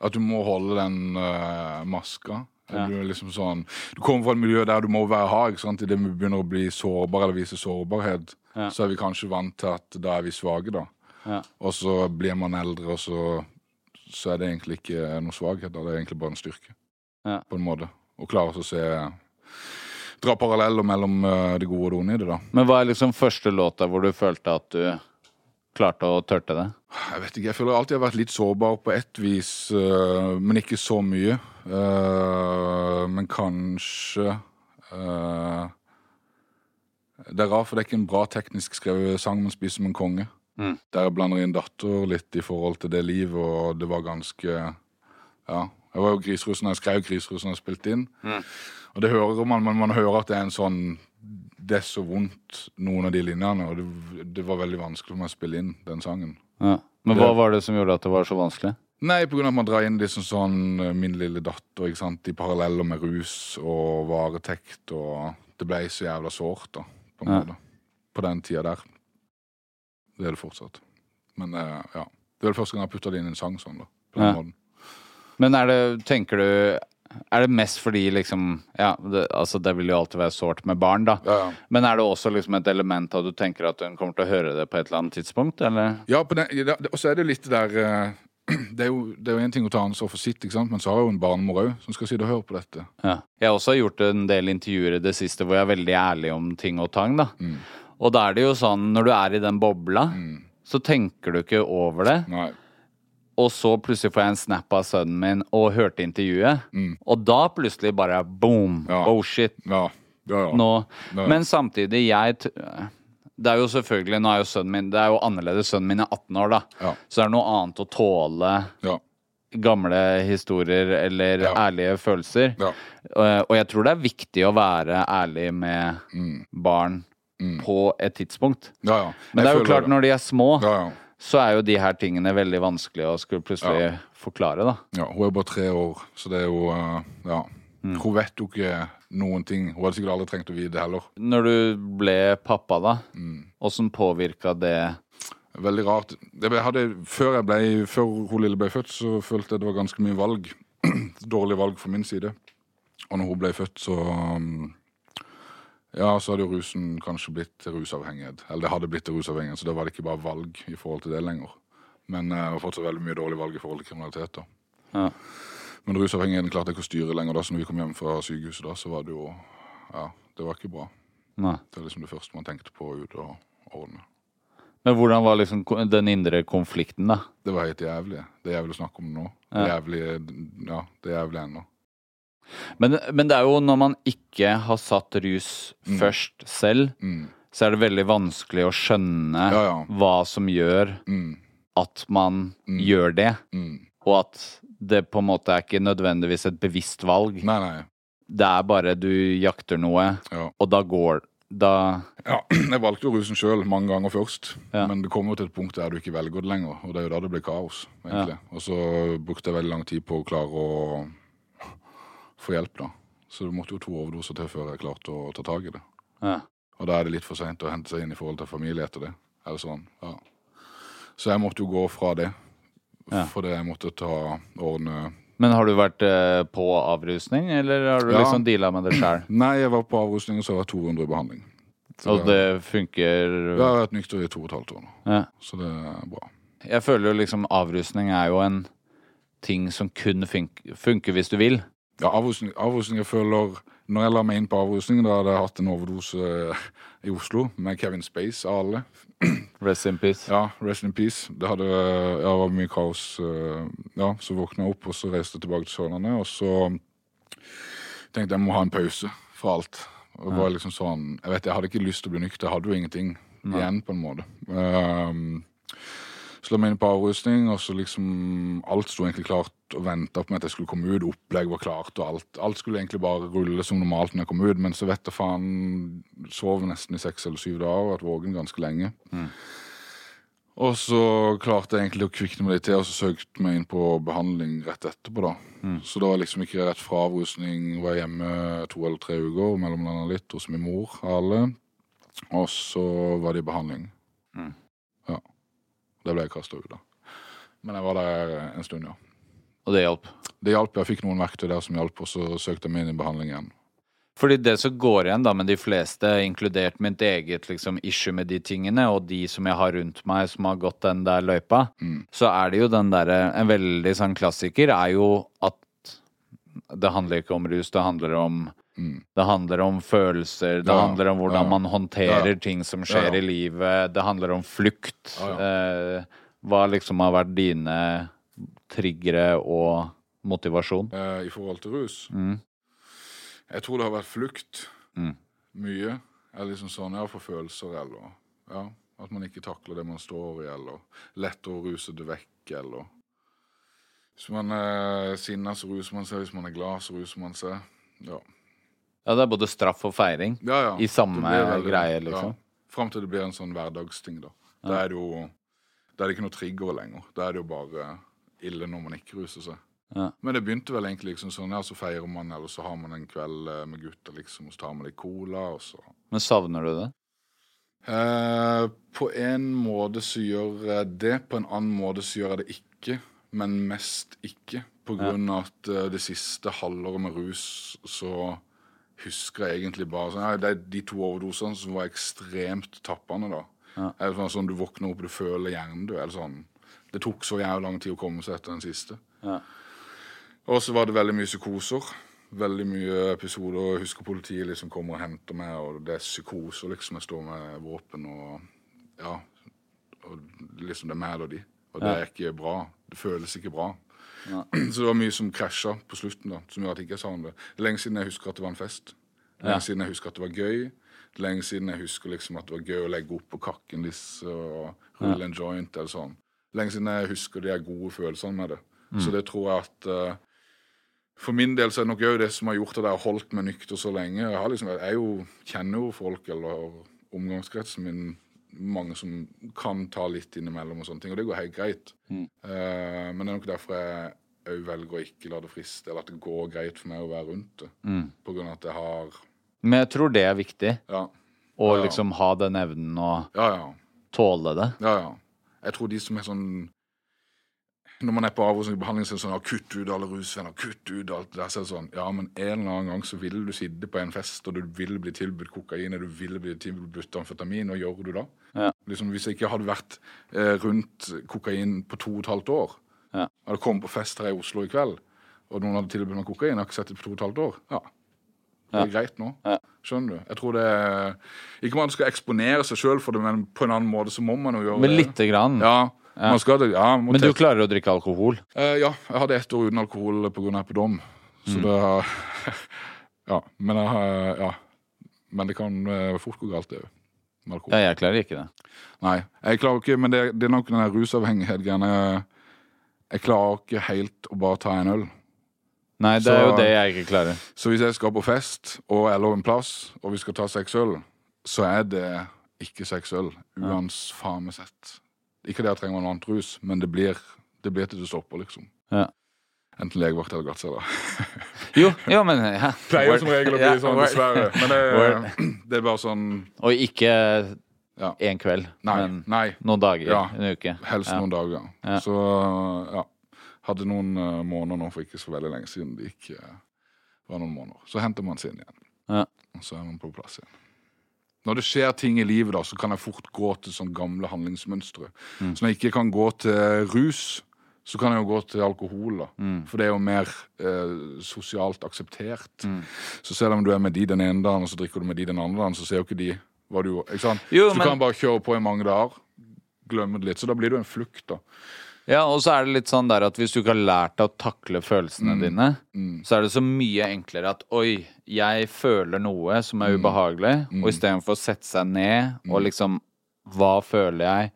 C: At du må holde den uh, maska.
D: Ja.
C: Du, liksom sånn, du kommer fra et miljø der du må være hard. ikke sant? Idet vi begynner å bli sårbare eller vise sårbarhet,
D: Ja.
C: så er vi kanskje vant til at da er vi svake, da.
D: Ja.
C: Og så blir man eldre, og så, så er det egentlig ikke noe svakhet. Da. Det er egentlig bare en styrke,
D: Ja.
C: på en måte. Og klare å se Dra paralleller mellom eh, det gode og det onde i det, da.
D: Men hva er liksom første låta hvor du følte at du klarte å tørte det?
C: Jeg vet ikke, jeg føler alltid jeg har vært litt sårbar på ett vis, øh, men ikke så mye. Øh, men kanskje Det er rart, for det er ikke en bra teknisk skrevet sang, men spiser som en konge.
D: Mm.
C: Der jeg blander inn datter litt i forhold til det livet, og det var ganske Ja. Jeg var jo grisruss jeg skrev grisruss når jeg spilte inn. Og det hører man, men man hører at det er en sånn Det er så vondt, noen av de linjene, og det, det var veldig vanskelig for meg å spille inn den sangen.
D: Ja. Men
C: Det-
D: hva var det som gjorde at det var så vanskelig?
C: Nei, på grunn av at man drar inn liksom sånn eh, Min lille datter, ikke sant, i paralleller med rus og varetekt, og det ble så jævla sårt, da, på en
D: Ja.
C: måte. På den tida der. Det er det fortsatt. Men eh, ja. Det er det første gang jeg putta det inn i en sang sånn, da. På den
D: Ja.
C: måten.
D: Men er det, tenker du Er det mest fordi liksom Ja, det, altså det vil jo alltid være sårt med barn, da.
C: Ja, ja.
D: Men er det også liksom et element at du tenker at hun kommer til å høre det på et eller annet tidspunkt, eller?
C: Ja, og så er det litt det der eh, Det er jo det er jo en ting å ta ansvar for sitt, ikke sant? men så har jeg jo en barnemor òg som skal sitte og høre på dette.
D: Ja. Jeg har også gjort en del intervjuer i det siste hvor jeg er veldig ærlig om ting og tang, da. Og da er det jo sånn, når du er i den bobla, så tenker du ikke over det.
C: Nei.
D: Og så plutselig får jeg en snap av sønnen min og hørte intervjuet. Og da plutselig bare boom!
C: Ja.
D: Oh shit!
C: Ja. Ja, ja.
D: Nå. Men samtidig, jeg Det er jo selvfølgelig Nå er jo sønnen min Det er jo annerledes. Sønnen min er 18 år, da.
C: Ja.
D: Så det er noe annet å tåle
C: ja.
D: gamle historier eller ærlige følelser.
C: Ja.
D: Og jeg tror det er viktig å være ærlig med
C: Mm.
D: barn på et tidspunkt.
C: ja, ja.
D: Men det er jo
C: klart,
D: klart, når de er små,
C: Ja, ja.
D: Så er jo de her tingene veldig vanskelig å skulle plutselig forklare, da.
C: Ja, hun er bare tre år, så det er jo eh, Ja. Hun vet jo ikke noen ting. Hun hadde sikkert aldri trengt å vite det heller.
D: Når du ble pappa, da,
C: Mm.
D: åssen påvirka det
C: Veldig rart. Jeg hadde, før, jeg ble, før hun lille ble født, så følte jeg det var ganske mye valg. Dårlig valg fra min side. Og når hun ble født, så um, Ja, så hadde jo rusen kanskje blitt rusavhengighet. Eller det hadde blitt rusavhengighet, så da var det ikke bare valg i forhold til det lenger. Men eh, det var fortsatt veldig mye dårlige valg i forhold til kriminalitet. da.
D: Ja.
C: Men rusavhengigheten klarte jeg ikke å styre lenger. da, så når vi kom hjem fra sykehuset, da, så var det jo Ja, det var ikke bra.
D: Nei.
C: Det er liksom det første man tenkte på ut og ordne.
D: Men hvordan var liksom den indre konflikten, da?
C: Det var helt jævlig. Det er jævlig å snakke om nå. Det er jævlig, ja, det er jævlig ennå.
D: Men, men det er jo når man ikke har satt rus først selv,
C: Mm.
D: så er det veldig vanskelig å skjønne
C: Ja, ja.
D: hva som gjør
C: Mm.
D: at man gjør det,
C: Mm.
D: og at det på en måte er ikke nødvendigvis et bevisst valg.
C: Nei, nei.
D: Det er bare du jakter noe,
C: Ja.
D: og da går Da
C: ja. Jeg valgte jo rusen sjøl mange ganger først,
D: Ja.
C: men det kommer jo til et punkt der du ikke velger det lenger. Og det er jo da det blir kaos, egentlig. Og så brukte jeg veldig lang tid på å klare å få hjelp, da. Så det måtte jo to overdoser til før jeg klarte å ta tak i det.
D: ja.
C: Og da er det litt for seint å hente seg inn i forhold til familie etter det. Eller sånn, ja. Så jeg måtte jo gå fra det.
D: Ja.
C: Fordi jeg måtte ta ordne
D: Men har du vært eh, på avrusning, eller har du
C: Ja.
D: liksom deala med det sjøl?
C: Nei, jeg var på avrusning, og så var jeg 200 i behandling. Så
D: Og det funker
C: Jeg har vært nykter i to og et halvt år nå,
D: ja.
C: så det er bra.
D: Jeg føler jo liksom avrusning er jo en ting som kun fun funker hvis du vil.
C: Ja, avrusning, avrusning jeg føler Når jeg la meg inn på avrusning, da hadde jeg hatt en overdose i Oslo med Kevin Space av alle.
D: Rest in peace.
C: Ja, rest in peace. Det hadde, ja, var mye kaos. eh, Ja, Så våkna jeg opp, og så reiste jeg tilbake til Sørlandet. Og så tenkte jeg jeg må ha en pause fra alt. Og det var liksom sånn, Jeg vet, jeg hadde ikke lyst til å bli nykter. Jeg hadde jo ingenting igjen, på en måte. Um, så la meg inn på avrusning, og så liksom Alt sto egentlig klart og venta på meg at jeg skulle komme ut. Opplegg var klart, og alt, alt skulle egentlig bare rulle som normalt når jeg kom ut. Men så vet jeg faen Sov nesten i seks eller syv dager og vært våken ganske lenge. Og så klarte jeg egentlig å kvikne meg litt til, og så søkte meg inn på behandling rett etterpå. da. Så da var liksom ikke rett fra avrusning. Var hjemme to eller tre uker, mellomlanda litt hos min mor alle. Og så var det i behandling. Det ble jeg kasta ut, da. Men jeg var der en stund, ja.
D: Og det hjalp.
C: Det hjalp. Jeg fikk noen verktøy der som hjalp, og så søkte jeg meg inn i behandling igjen.
D: Fordi det som går igjen da med de fleste, inkludert mitt eget liksom, issue med de tingene, og de som jeg har rundt meg som har gått den der løypa, så er det jo den derre En veldig sånn klassiker er jo at det handler ikke om rus, det handler om Det handler om følelser, det
C: Ja,
D: handler om hvordan
C: ja,
D: man håndterer
C: ja.
D: ting som skjer i livet, det handler om flukt. Eh, hva liksom har vært dine triggere og motivasjon?
C: Eh, I forhold til rus. Jeg tror det har vært flukt. Mye. Eller liksom sånn, ja, for følelser, eller ja, at man ikke takler det man står i, eller lett å ruse det vekk, eller Hvis man er sinna, så ruser man seg. Hvis man er glad, så ruser man seg. Ja.
D: Ja, det er både straff og feiring
C: ja, ja.
D: i samme
C: veldig-
D: greie, liksom.
C: Ja. Fram til det blir en sånn hverdagsting, da. Da er det jo Da er det ikke noe trigger lenger. Da er det jo bare ille når man ikke ruser seg.
D: Ja.
C: Men det begynte vel egentlig liksom sånn, ja, så feirer man, eller så har man en kveld eh, med gutta, liksom, og så tar man litt cola, og så
D: Men savner du det?
C: eh, På en måte så gjør jeg det, på en annen måte så gjør jeg det ikke. Men mest ikke. På grunn av at eh, det siste halvåret med rus så husker jeg egentlig bare sånn, ja, Det er de to overdosene som var ekstremt tappende, da. Ja. Eller sånn, sånn Du våkner opp, du føler hjernedød. Eller sånn. Det tok så jævlig lang tid å komme seg etter den siste.
D: Ja.
C: Og så var det veldig mye psykoser. Veldig mye episoder. Jeg husker politiet liksom kommer og henter meg, og det er psykoser, liksom. Jeg står med våpen og Ja. Og liksom det er meg og de. Og det er ikke bra. Det føles ikke bra. Så det var mye som krasja på slutten, da, som gjør at jeg ikke savner det. Lenge siden jeg husker at det var en fest. Lenge ja. Siden jeg husker at det var gøy. Lenge siden jeg husker liksom at det var gøy å legge opp på kakken disse og rulle en joint eller sånn. Lenge siden jeg husker de gode følelsene med det. Så det tror jeg at uh, for min del så er det nok òg det som har gjort at jeg har holdt meg nykter så lenge. Jeg, har liksom, jeg jo, kjenner jo folk, eller omgangskretsen min, mange som kan ta litt innimellom og sånne ting, og det går helt greit. Eh, men det er nok derfor jeg òg velger å ikke la det friste, eller at det går greit for meg å være rundt det. På grunn av at jeg har
D: Men jeg tror det er viktig.
C: Ja,
D: Å
C: Ja, ja.
D: liksom ha den evnen og
C: ja. ja.
D: tåle det.
C: Ja, ja. Jeg tror de som er sånn Når man er på avrusningsbehandling, så er det sånn ja, Kutt ut alle rusvenner, kutt ut alt det der. Så er det sånn Ja, men en eller annen gang så vil du sitte på en fest, og du vil bli tilbudt kokain, og du vil bli tilbudt amfetamin. Hva gjør du da?
D: Ja.
C: Liksom, Hvis jeg ikke hadde vært eh, rundt kokain på to og et halvt år,
D: Ja.
C: hadde kommet på fest her i Oslo i kveld, og noen hadde tilbudt meg kokain, jeg har ikke sett det på to og et halvt år, ja. Det er greit nå.
D: Ja.
C: Skjønner du? Jeg tror det er Ikke man skal eksponere seg sjøl for det, men på en annen måte så må man jo gjøre
D: Men
C: det.
D: lite grann.
C: Ja, man skal. Ja,
D: Men du klarer å drikke alkohol?
C: Eh, ja, jeg hadde ett år uten alkohol pga. epidom. Så
D: Mm.
C: det har Ja. Men Ja. Men det kan eh, fort gå galt, det òg. Alkohol.
D: Ja, jeg klarer ikke det.
C: Nei, jeg klarer ikke Men det, det er nok den der rusavhengighet-greiene. Jeg klarer ikke helt å bare ta en øl.
D: Nei, det
C: Så-
D: er jo det jeg ikke klarer.
C: Så hvis jeg skal på fest og eller en plass, og vi skal ta seks øl, så er det ikke seks øl. Uansett. Ikke det jeg trenger noe annet rus, men det blir, det blir til det stopper, liksom.
D: Ja.
C: Enten legevakt eller glattcelle.
D: Jo, jo, men ja.
C: Pleier
D: Word.
C: som regel å bli
D: Ja,
C: sånn, dessverre. Men det, det er bare sånn
D: Og ikke
C: Ja.
D: én kveld,
C: Nei.
D: men
C: nei
D: noen dager.
C: Ja.
D: En uke.
C: helst
D: Ja.
C: noen dager. Så ja. Hadde noen eh, måneder nå for ikke så veldig lenge siden det gikk, eh, var noen måneder. Så henter man seg inn igjen.
D: Ja.
C: Og så er man på plass igjen. Når det skjer ting i livet, da, så kan jeg fort gå til sånn gamle handlingsmønstre.
D: Mm.
C: Så når jeg ikke kan gå til rus, så kan jeg jo gå til alkohol. da.
D: Mm.
C: For det er jo mer eh, sosialt akseptert.
D: Mm.
C: Så selv om du er med de den ene dagen, og så drikker du med de den andre dagen, så ser jo ikke de hva du gjorde. Ikke sant?
D: Jo,
C: så du
D: men-
C: kan bare kjøre på i mange dager, glemme det litt. Så da blir du en flukt, da.
D: Ja, og så er det litt sånn der at hvis du ikke har lært deg å takle følelsene
C: Mm.
D: dine, så er det så mye enklere at oi, jeg føler noe som
C: Mm.
D: er ubehagelig, og istedenfor å sette seg ned og liksom hva føler jeg,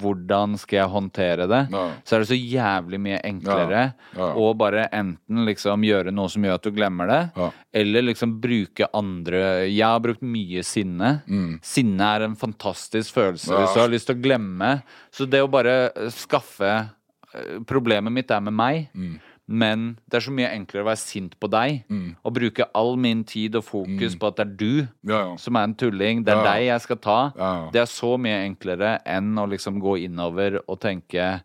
D: hvordan skal jeg håndtere det,
C: Ja.
D: så er det så jævlig mye enklere
C: Ja,
D: å bare enten liksom gjøre noe som gjør at du glemmer det, eller liksom bruke andre Jeg har brukt mye sinne. Sinne er en fantastisk følelse
C: Mm.
D: Hvis du har lyst til å glemme. Så det å bare skaffe eh, Problemet mitt er med meg.
C: Mm.
D: Men det er så mye enklere å være sint på deg og bruke all min tid og fokus på at det er du
C: Mm. Ja, ja.
D: som er en tulling. Det er
C: Ja.
D: deg jeg skal ta. Det er så mye enklere enn å liksom gå innover og tenke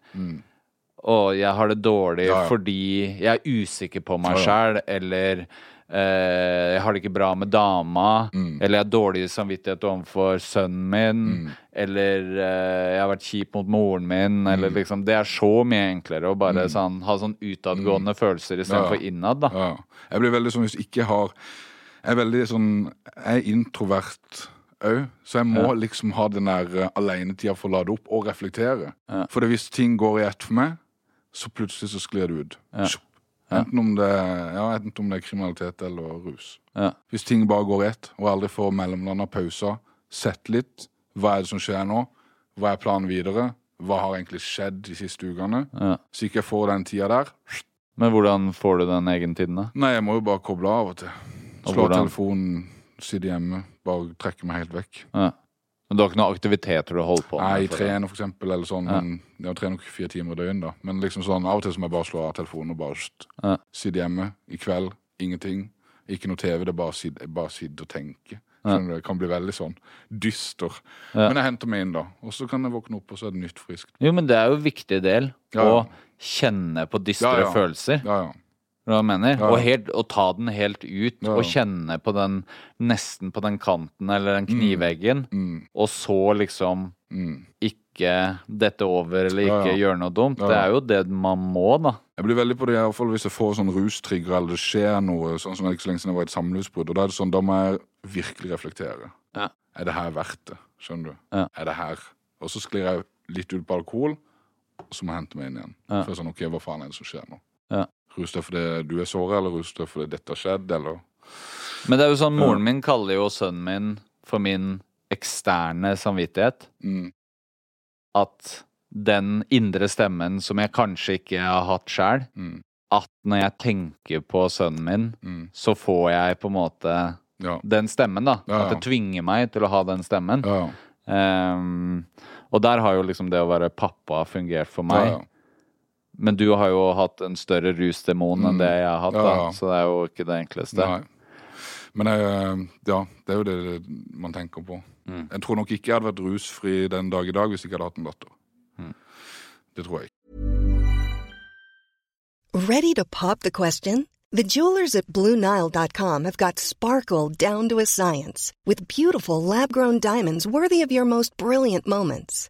D: Å, jeg har det dårlig
C: Mm.
D: Fordi jeg er usikker på meg
C: Ja,
D: sjæl, eller jeg har det ikke bra med dama,
C: Mm.
D: eller jeg har dårlig samvittighet overfor sønnen min,
C: Mm.
D: eller eh, jeg har vært kjip mot moren min, eller
C: Mm.
D: liksom Det er så mye enklere å bare sånn, ha sånn utadgående følelser istedenfor
C: Mm. Ja.
D: innad, da.
C: Ja. Jeg blir veldig sånn hvis jeg ikke har Jeg er veldig sånn Jeg er introvert òg, så jeg må liksom ha den der uh, alenetida for å lade opp og reflektere. For hvis ting går i ett for meg, så plutselig så sklir det ut. Sjopp. Enten, om det, ja, enten om det er kriminalitet eller rus.
D: Ja.
C: Hvis ting bare går rett ett, og aldri får mellomlanda pauser, sett litt. Hva er det som skjer nå? Hva er planen videre? Hva har egentlig skjedd de siste ukene?
D: Ja.
C: Så ikke jeg får den tida der.
D: Men hvordan får du den egen tiden, da?
C: Nei, jeg må jo bare koble av og til. Slå telefonen, sitte hjemme, bare trekke meg helt vekk.
D: Ja. Men du har ikke noen aktiviteter du holder på med?
C: Nei,
D: jeg
C: trener for eksempel, eller sånn.
D: Ja.
C: Men jeg trener nok fire timer i døgnet, da. Men liksom sånn, av og til så må jeg bare slå av telefonen og bare
D: Ja.
C: sitte hjemme. I kveld, ingenting. Ikke noe TV, det er bare sitte, bare sitte og tenke. Ja. Det kan bli veldig sånn dyster.
D: Ja.
C: Men jeg henter meg inn, da. Og så kan jeg våkne opp, og så er det nytt friskt.
D: Jo, men det er jo en viktig del å kjenne på dystre følelser.
C: Ja, ja.
D: Hva jeg mener?
C: Ja.
D: Og, helt, og ta den helt ut,
C: Ja.
D: og kjenne på den nesten på den kanten eller den kniveggen,
C: Mm,
D: og så liksom
C: mm.
D: ikke dette over eller ikke
C: ja.
D: gjøre noe dumt. Det er jo det man må, da.
C: Jeg blir veldig på det, i hvert fall hvis jeg får sånn rustrigger eller det skjer noe, sånn som ikke så lenge siden jeg var i et samlivsbrudd. Og da er det sånn, da må jeg virkelig reflektere.
D: Ja.
C: Er det her verdt det? Skjønner du? Er det her? Og så sklir jeg litt ut på alkohol, og så må jeg hente meg inn igjen. For sånn, ok, hva faen er det som skjer nå?
D: Ja.
C: Rus deg fordi du er såret, eller rus deg fordi dette har skjedd, eller
D: Men det er jo sånn, moren min kaller jo sønnen min for min eksterne samvittighet.
C: mm,
D: At den indre stemmen som jeg kanskje ikke har hatt sjæl,
C: mm,
D: at når jeg tenker på sønnen min,
C: mm.
D: så får jeg på en måte
C: Ja.
D: den stemmen, da.
C: Ja, ja.
D: At det tvinger meg til å ha den stemmen.
C: Ja,
D: Ehm, og der har jo liksom det å være pappa fungert for meg. Men du har jo hatt en større rusdemon enn det jeg har hatt,
C: Mm. Ja,
D: da.
C: ja.
D: Så det er jo ikke det enkleste.
C: Nei. Men jeg, ja, det er jo det man tenker på.
D: Mm.
C: Jeg tror nok ikke jeg hadde vært rusfri den dag i dag hvis jeg ikke hadde hatt en datter.
D: Mm.
C: Det tror jeg ikke.
E: Ready to pop the question? The jewelers at BlueNile.com have got sparkle down to a science with beautiful lab grown diamonds worthy of your most brilliant moments.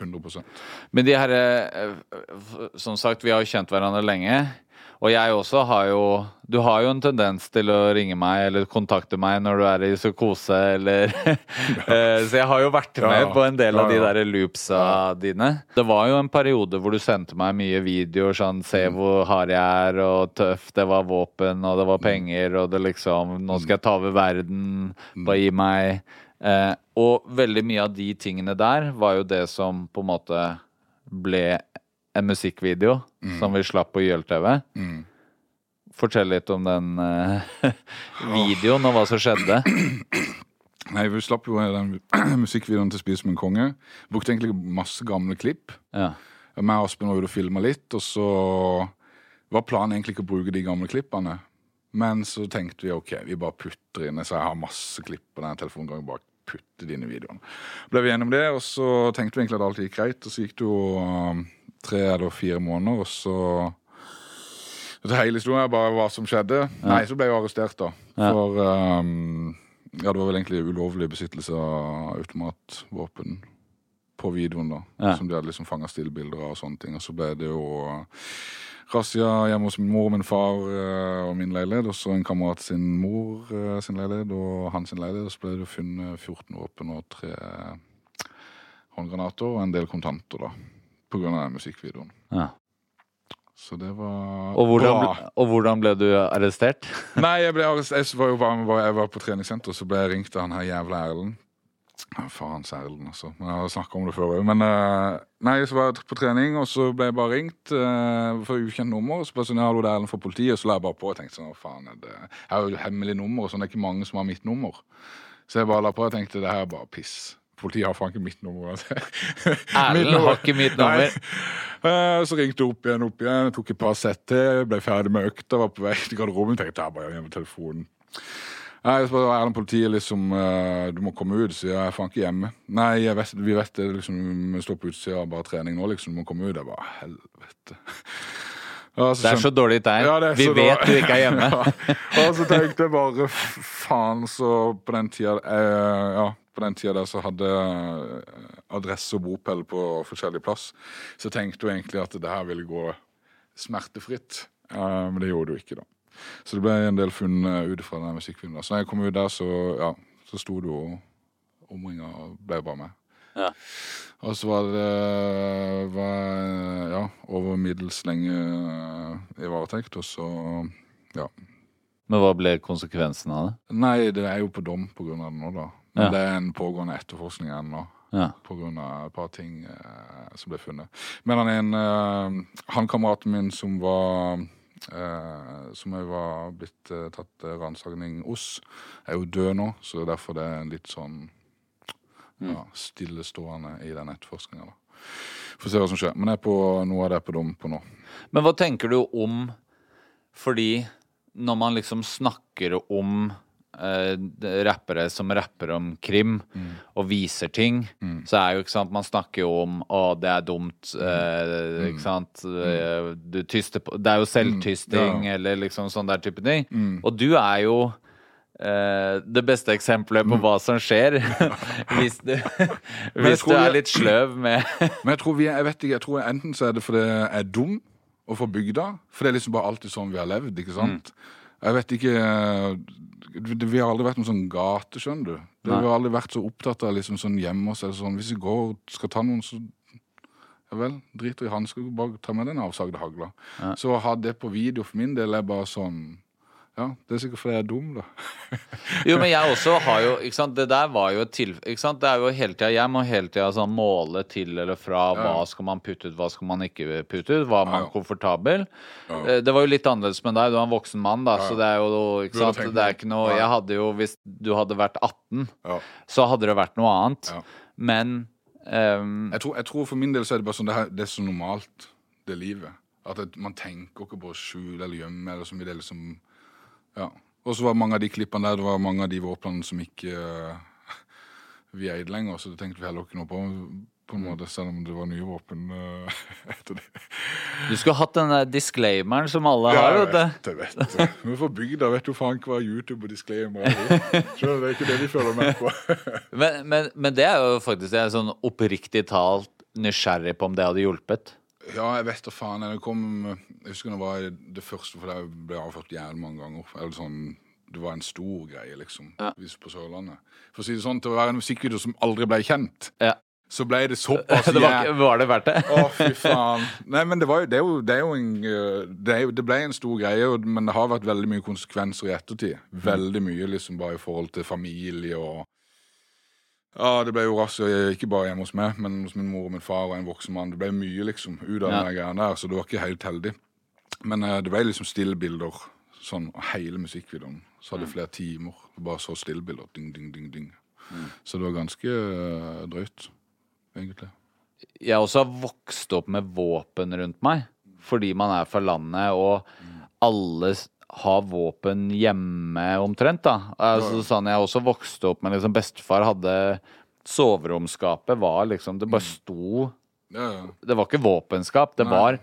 C: 100
D: Men de her eh, Som sagt, vi har jo kjent hverandre lenge. Og jeg også har jo Du har jo en tendens til å ringe meg eller kontakte meg når du er i psykose eller Eh, Så jeg har jo vært med
C: Ja,
D: på en del av de der loopsa dine. Det var jo en periode hvor du sendte meg mye videoer sånn Se
C: Mm.
D: hvor hard jeg er, og tøff. Det var våpen, og det
C: Mm.
D: var penger, og det liksom Nå skal jeg ta over verden. Bare gi meg eh, Og veldig mye av de tingene der var jo det som på en måte ble en musikkvideo som vi slapp på YLTV.
C: Mm.
D: Fortell litt om den eh, videoen og hva som skjedde.
C: Nei, Vi slapp jo den musikkvideoen til Spis som en konge. Brukte egentlig masse gamle klipp.
D: Ja.
C: Jeg og Aspen var ute og filma litt, og så var planen egentlig ikke å bruke de gamle klippene. Men så tenkte vi ok, vi bare putter inn Så jeg har masse klipp på den vi bare putte dine videoene. Ble vi enige om det, og så tenkte vi egentlig at alt gikk greit. Og så gikk det jo um, tre eller fire måneder, og så så Hele historien er bare hva som skjedde. Nei, så ble jeg arrestert, da.
D: Ja.
C: For um, ja, det var vel egentlig ulovlig besittelse av automatvåpen på videoen, da.
D: Ja.
C: Som de hadde liksom fanga stillbilder av og sånne ting. Og så ble det jo uh, razzia hjemme hos min mor og min far uh, og min leilighet. Og så en kamerat sin mor uh, sin leilighet og hans sin leilighet. Og så ble det jo funnet 14 våpen og tre håndgranater og en del kontanter, da. På grunn av den musikkvideoen.
D: Ja.
C: Så det var
D: Og, hvordan,
C: bra.
D: og hvordan ble du arrestert?
C: Nei, jeg ble arrestert. Jeg var jo bare, jeg var på treningssenter, så ble jeg ringt av han her jævla Erlend. Ja, Faens Erlend, altså. Men Jeg har snakka om det før òg. Men eh, nei, så var jeg på trening, og så ble jeg bare ringt uh, for ukjent nummer. Og så bare sånn, hallo, det er Erlend fra politiet. Og så la jeg bare på og tenkte sånn, faen er det Jeg har jo hemmelig nummer, og sånn, det er ikke mange som har mitt nummer. Så jeg bare la på og tenkte det her er bare piss. Politiet har faen ikke mitt nummer. altså.
D: Erlend har ikke mitt nummer.
C: Eh, Så ringte jeg opp igjen, opp igjen, jeg tok et par sett til, ble ferdig med økta, var på vei til garderoben, tenkte jeg bare gjennom telefonen. Nei, så er det politiet liksom eh, Du må komme ut, sier jeg. Jeg er faen ikke hjemme. Nei, vet, vi vet det, liksom, vi står på utsida av bare trening nå, liksom. Du må komme ut. Jeg bare helvete. Ja,
D: Det er så dårlig tegn.
C: Ja,
D: Vi vet du ikke er hjemme.
C: ja. Og så tenkte jeg bare faen, så på den tida eh, Ja, på den tida der så hadde adresse og bopel på forskjellig plass. Så tenkte jeg egentlig at det her ville gå smertefritt. Eh, men det gjorde det jo ikke, da. Så det ble en del funn eh, ut fra den musikkfilmen. da. Så når jeg kom ut der, så, ja, så sto det jo omringa og ble bare med.
D: Ja.
C: Og så var det var, ja, over middels lenge eh, i varetekt, og så ja.
D: Men hva ble konsekvensen av det?
C: Nei, det er jo på dom av det nå, da. Men
D: Ja.
C: det er en pågående etterforskning ennå.
D: Ja.
C: Av et par ting eh, som ble funnet. Men han en eh, Han kameraten min som var eh, Som jeg var blitt eh, tatt eh, ransaking hos, er jo død nå, så derfor det er litt sånn ja, stillestående i den etterforskninga. Får se hva som skjer. Men jeg er på noe av det er på dom på nå.
D: Men hva tenker du om Fordi når man liksom snakker om eh, rappere som rapper om krim, og viser ting, så er jo ikke sant Man snakker jo om 'å, det er dumt', eh, ikke sant Eh, Du tyster på Det er jo selvtysting,
C: Ja.
D: eller liksom sånn der type ting. Og du er jo Uh, det beste eksempelet på hva som skjer hvis du, hvis du er litt sløv med
C: Men jeg tror vi er, jeg vet ikke, jeg tror enten så er det fordi jeg er dum og fra bygda, for det er liksom bare alltid sånn vi har levd, ikke sant? Jeg vet ikke det- Vi har aldri vært noen sånn gate, skjønner du. Det, vi har aldri vært så opptatt av liksom sånn hjemme oss. Sånn, hvis vi går og skal ta noen, så ja vel, driter i hansker, bare ta med den avsagde hagla. Så å ha det på video for min del er bare sånn Ja, det er sikkert fordi jeg er dum, da.
D: Jo, men jeg også har jo ikke sant? Det der var jo et til... ikke sant? Det er jo hele tida Jeg må hele tida sånn måle til eller fra hva skal man putte ut, hva skal man ikke putte ut, hva er man
C: Ja, ja.
D: komfortabel. Eh, Det var jo litt annerledes med deg, du er en voksen mann, da, så det er jo ikke sant? Det er ikke noe
C: Ja.
D: Jeg hadde jo Hvis du hadde vært 18,
C: Ja.
D: så hadde det vært noe annet.
C: Ja.
D: Men um...
C: Jeg tror, jeg tror for min del så er det bare sånn, det, her, det er så normalt, det livet. At man tenker ikke på å skjule eller gjemme eller så mye. Det er liksom, ja. Og så var mange av de klippene der, det var mange av de våpnene som ikke uh, vi eide lenger, så det tenkte vi heller ikke noe på, på en måte, selv om det var nye våpen uh, etter det.
D: du skulle hatt den der disclaimeren som alle
C: Ja,
D: har,
C: jeg
D: vet det.
C: vet. Men for bygda vet du faen ikke hva YouTube og disclaimer er. Skjønner, det er ikke det de føler med på.
D: Men, men, men det er jo faktisk det er sånn oppriktig talt nysgjerrig på om det hadde hjulpet.
C: Ja, jeg vet da faen. Jeg, kom, jeg husker det var det første, for det ble avført jævlig mange ganger. Eller sånn, det var en stor greie, liksom, hvis på Sørlandet. For å si det sånn, til å være en musikkvideo som aldri ble kjent,
D: Ja.
C: så ble det såpass
D: Det var, var det verdt det?
C: Å, fy faen. Nei, men det, var det, jo, det en det, det ble en stor greie, men det har vært veldig mye konsekvenser i ettertid. Veldig mye, liksom, bare i forhold til familie og Ja, det ble jo razzia, ikke bare hjemme hos meg, men hos min mor og min far og en voksen mann. Det ble mye, liksom, ut av
D: Ja.
C: den greia der, så det var ikke helt heldig. Men eh, det ble liksom stillbilder, sånn, hele musikkvideoen. Så hadde jeg flere timer. Bare så stillbilder. Ding, ding, ding, ding. Så det var ganske eh, drøyt, egentlig.
D: Jeg også har vokst opp med våpen rundt meg. fordi man er fra landet, og alle har våpen hjemme omtrent, da. Altså, sånn, jeg også vokste opp med liksom Bestefar hadde Soveromsskapet var liksom Det bare sto
C: Ja, ja.
D: Det var ikke våpenskap, det var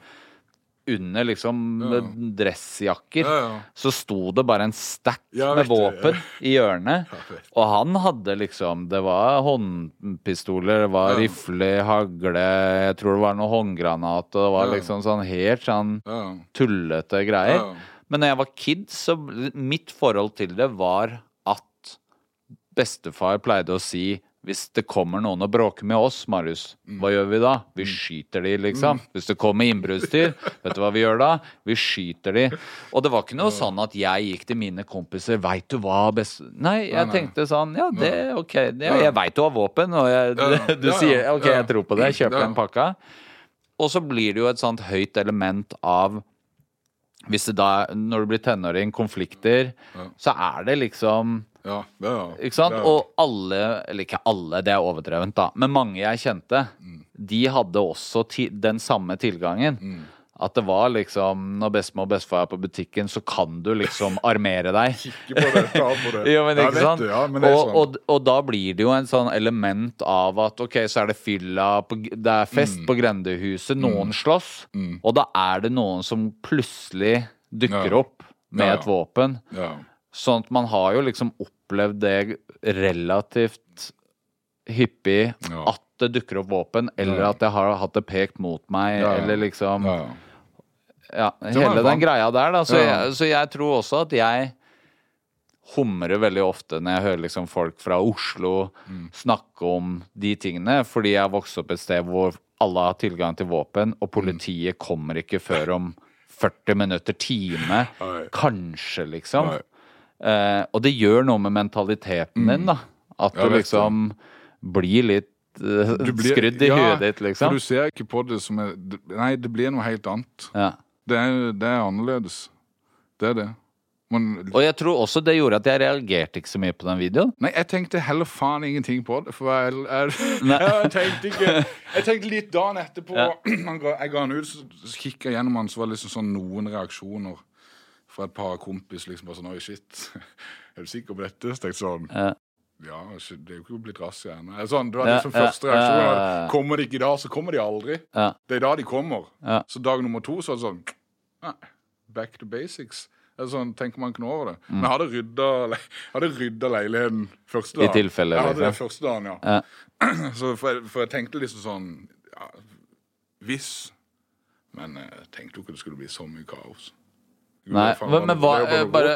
D: under liksom
C: Ja.
D: dressjakker.
C: Ja, ja.
D: Så sto det bare en stack med våpen i hjørnet. Og han hadde liksom Det var håndpistoler, det var rifle, hagle, jeg tror det var noe håndgranat, og det var liksom sånn helt sånn tullete greier. Men når jeg var kid, så mitt forhold til det var at bestefar pleide å si hvis det kommer noen og bråker med oss, Marius,
C: Mm.
D: hva gjør vi da? Vi skyter de, liksom. Hvis det kommer innbruddstyr, vet du hva vi gjør da? Vi skyter de. Og det var ikke noe sånn at jeg gikk til mine kompiser, veit du hva best Nei, jeg tenkte sånn, ja, det, ok, det, jeg veit du har våpen, og jeg, du
C: ja.
D: sier ok, jeg tror på det, jeg kjøper den pakka. Og så blir det jo et sånt høyt element av hvis det da, når du blir tenåring, konflikter,
C: Ja.
D: så er det liksom
C: ja, ja.
D: Ikke sant? Og alle, eller ikke alle, det er overdrevent, da, men mange jeg kjente,
C: Mm.
D: de hadde også den samme tilgangen.
C: Mm.
D: At det var liksom Når bestemor og bestefar er på butikken, så kan du liksom armere deg.
C: Ikke på det, ta på det.
D: Jo, men ikke sant?
C: du, ja, men
D: og,
C: sånn.
D: og, og da blir det jo en sånn element av at ok, så er det fylla, på, det er fest
C: Mm.
D: på grendehuset, noen slåss, og da er det noen som plutselig dukker
C: Ja.
D: opp med
C: Ja,
D: et våpen.
C: Ja.
D: Sånn at man har jo liksom opplevd det relativt hyppig
C: Ja.
D: at det dukker opp våpen, eller
C: Ja.
D: at jeg har hatt det pekt mot meg,
C: Ja,
D: eller liksom
C: Ja,
D: hele den greia der, da. Så, jeg, så jeg tror også at jeg humrer veldig ofte når jeg hører liksom folk fra Oslo
C: Mm.
D: snakke om de tingene, fordi jeg har vokst opp et sted hvor alle har tilgang til våpen, og politiet kommer ikke før om 40 minutter, time,
C: Oi.
D: kanskje, liksom. Eh, og det gjør noe med mentaliteten din, da. At
C: Mm. Ja,
D: du liksom blir litt
C: blir-
D: skrudd i
C: ja,
D: huet ditt,
C: For
D: liksom.
C: du ser ikke på det som er Nei, det blir noe helt annet.
D: Ja.
C: Det er, det er annerledes. Det er det. Men,
D: Og jeg tror også det gjorde at jeg reagerte ikke så mye på den videoen.
C: nei, jeg tenkte heller faen ingenting på det, for jeg, jeg, jeg tenkte ikke Jeg tenkte litt dagen etterpå
D: Ja.
C: Jeg ga han ut, så, kikket jeg gjennom han, så var det liksom sånn noen reaksjoner fra et par kompis, liksom bare sånn Oi, shit. Er du sikker på dette? Så tenkte jeg sånn
D: Ja.
C: Ja, det er jo ikke blitt razzia ennå. Sånn, det var liksom
D: ja,
C: første reaksjon. Kommer de ikke i dag, så kommer de aldri.
D: Ja.
C: Det er da de kommer.
D: Ja.
C: Så dag nummer to så er det sånn Back to basics. Er sånn, Tenker man ikke noe over det. Men jeg hadde rydda, hadde rydda leiligheten første
D: dagen. I tilfelle,
C: Jeg hadde det
D: liksom.
C: første dagen, ja. Så for, jeg, for jeg tenkte liksom sånn ja, Hvis. Men jeg tenkte jo ikke det skulle bli så mye kaos.
D: Nei, men, men hva, eh, bare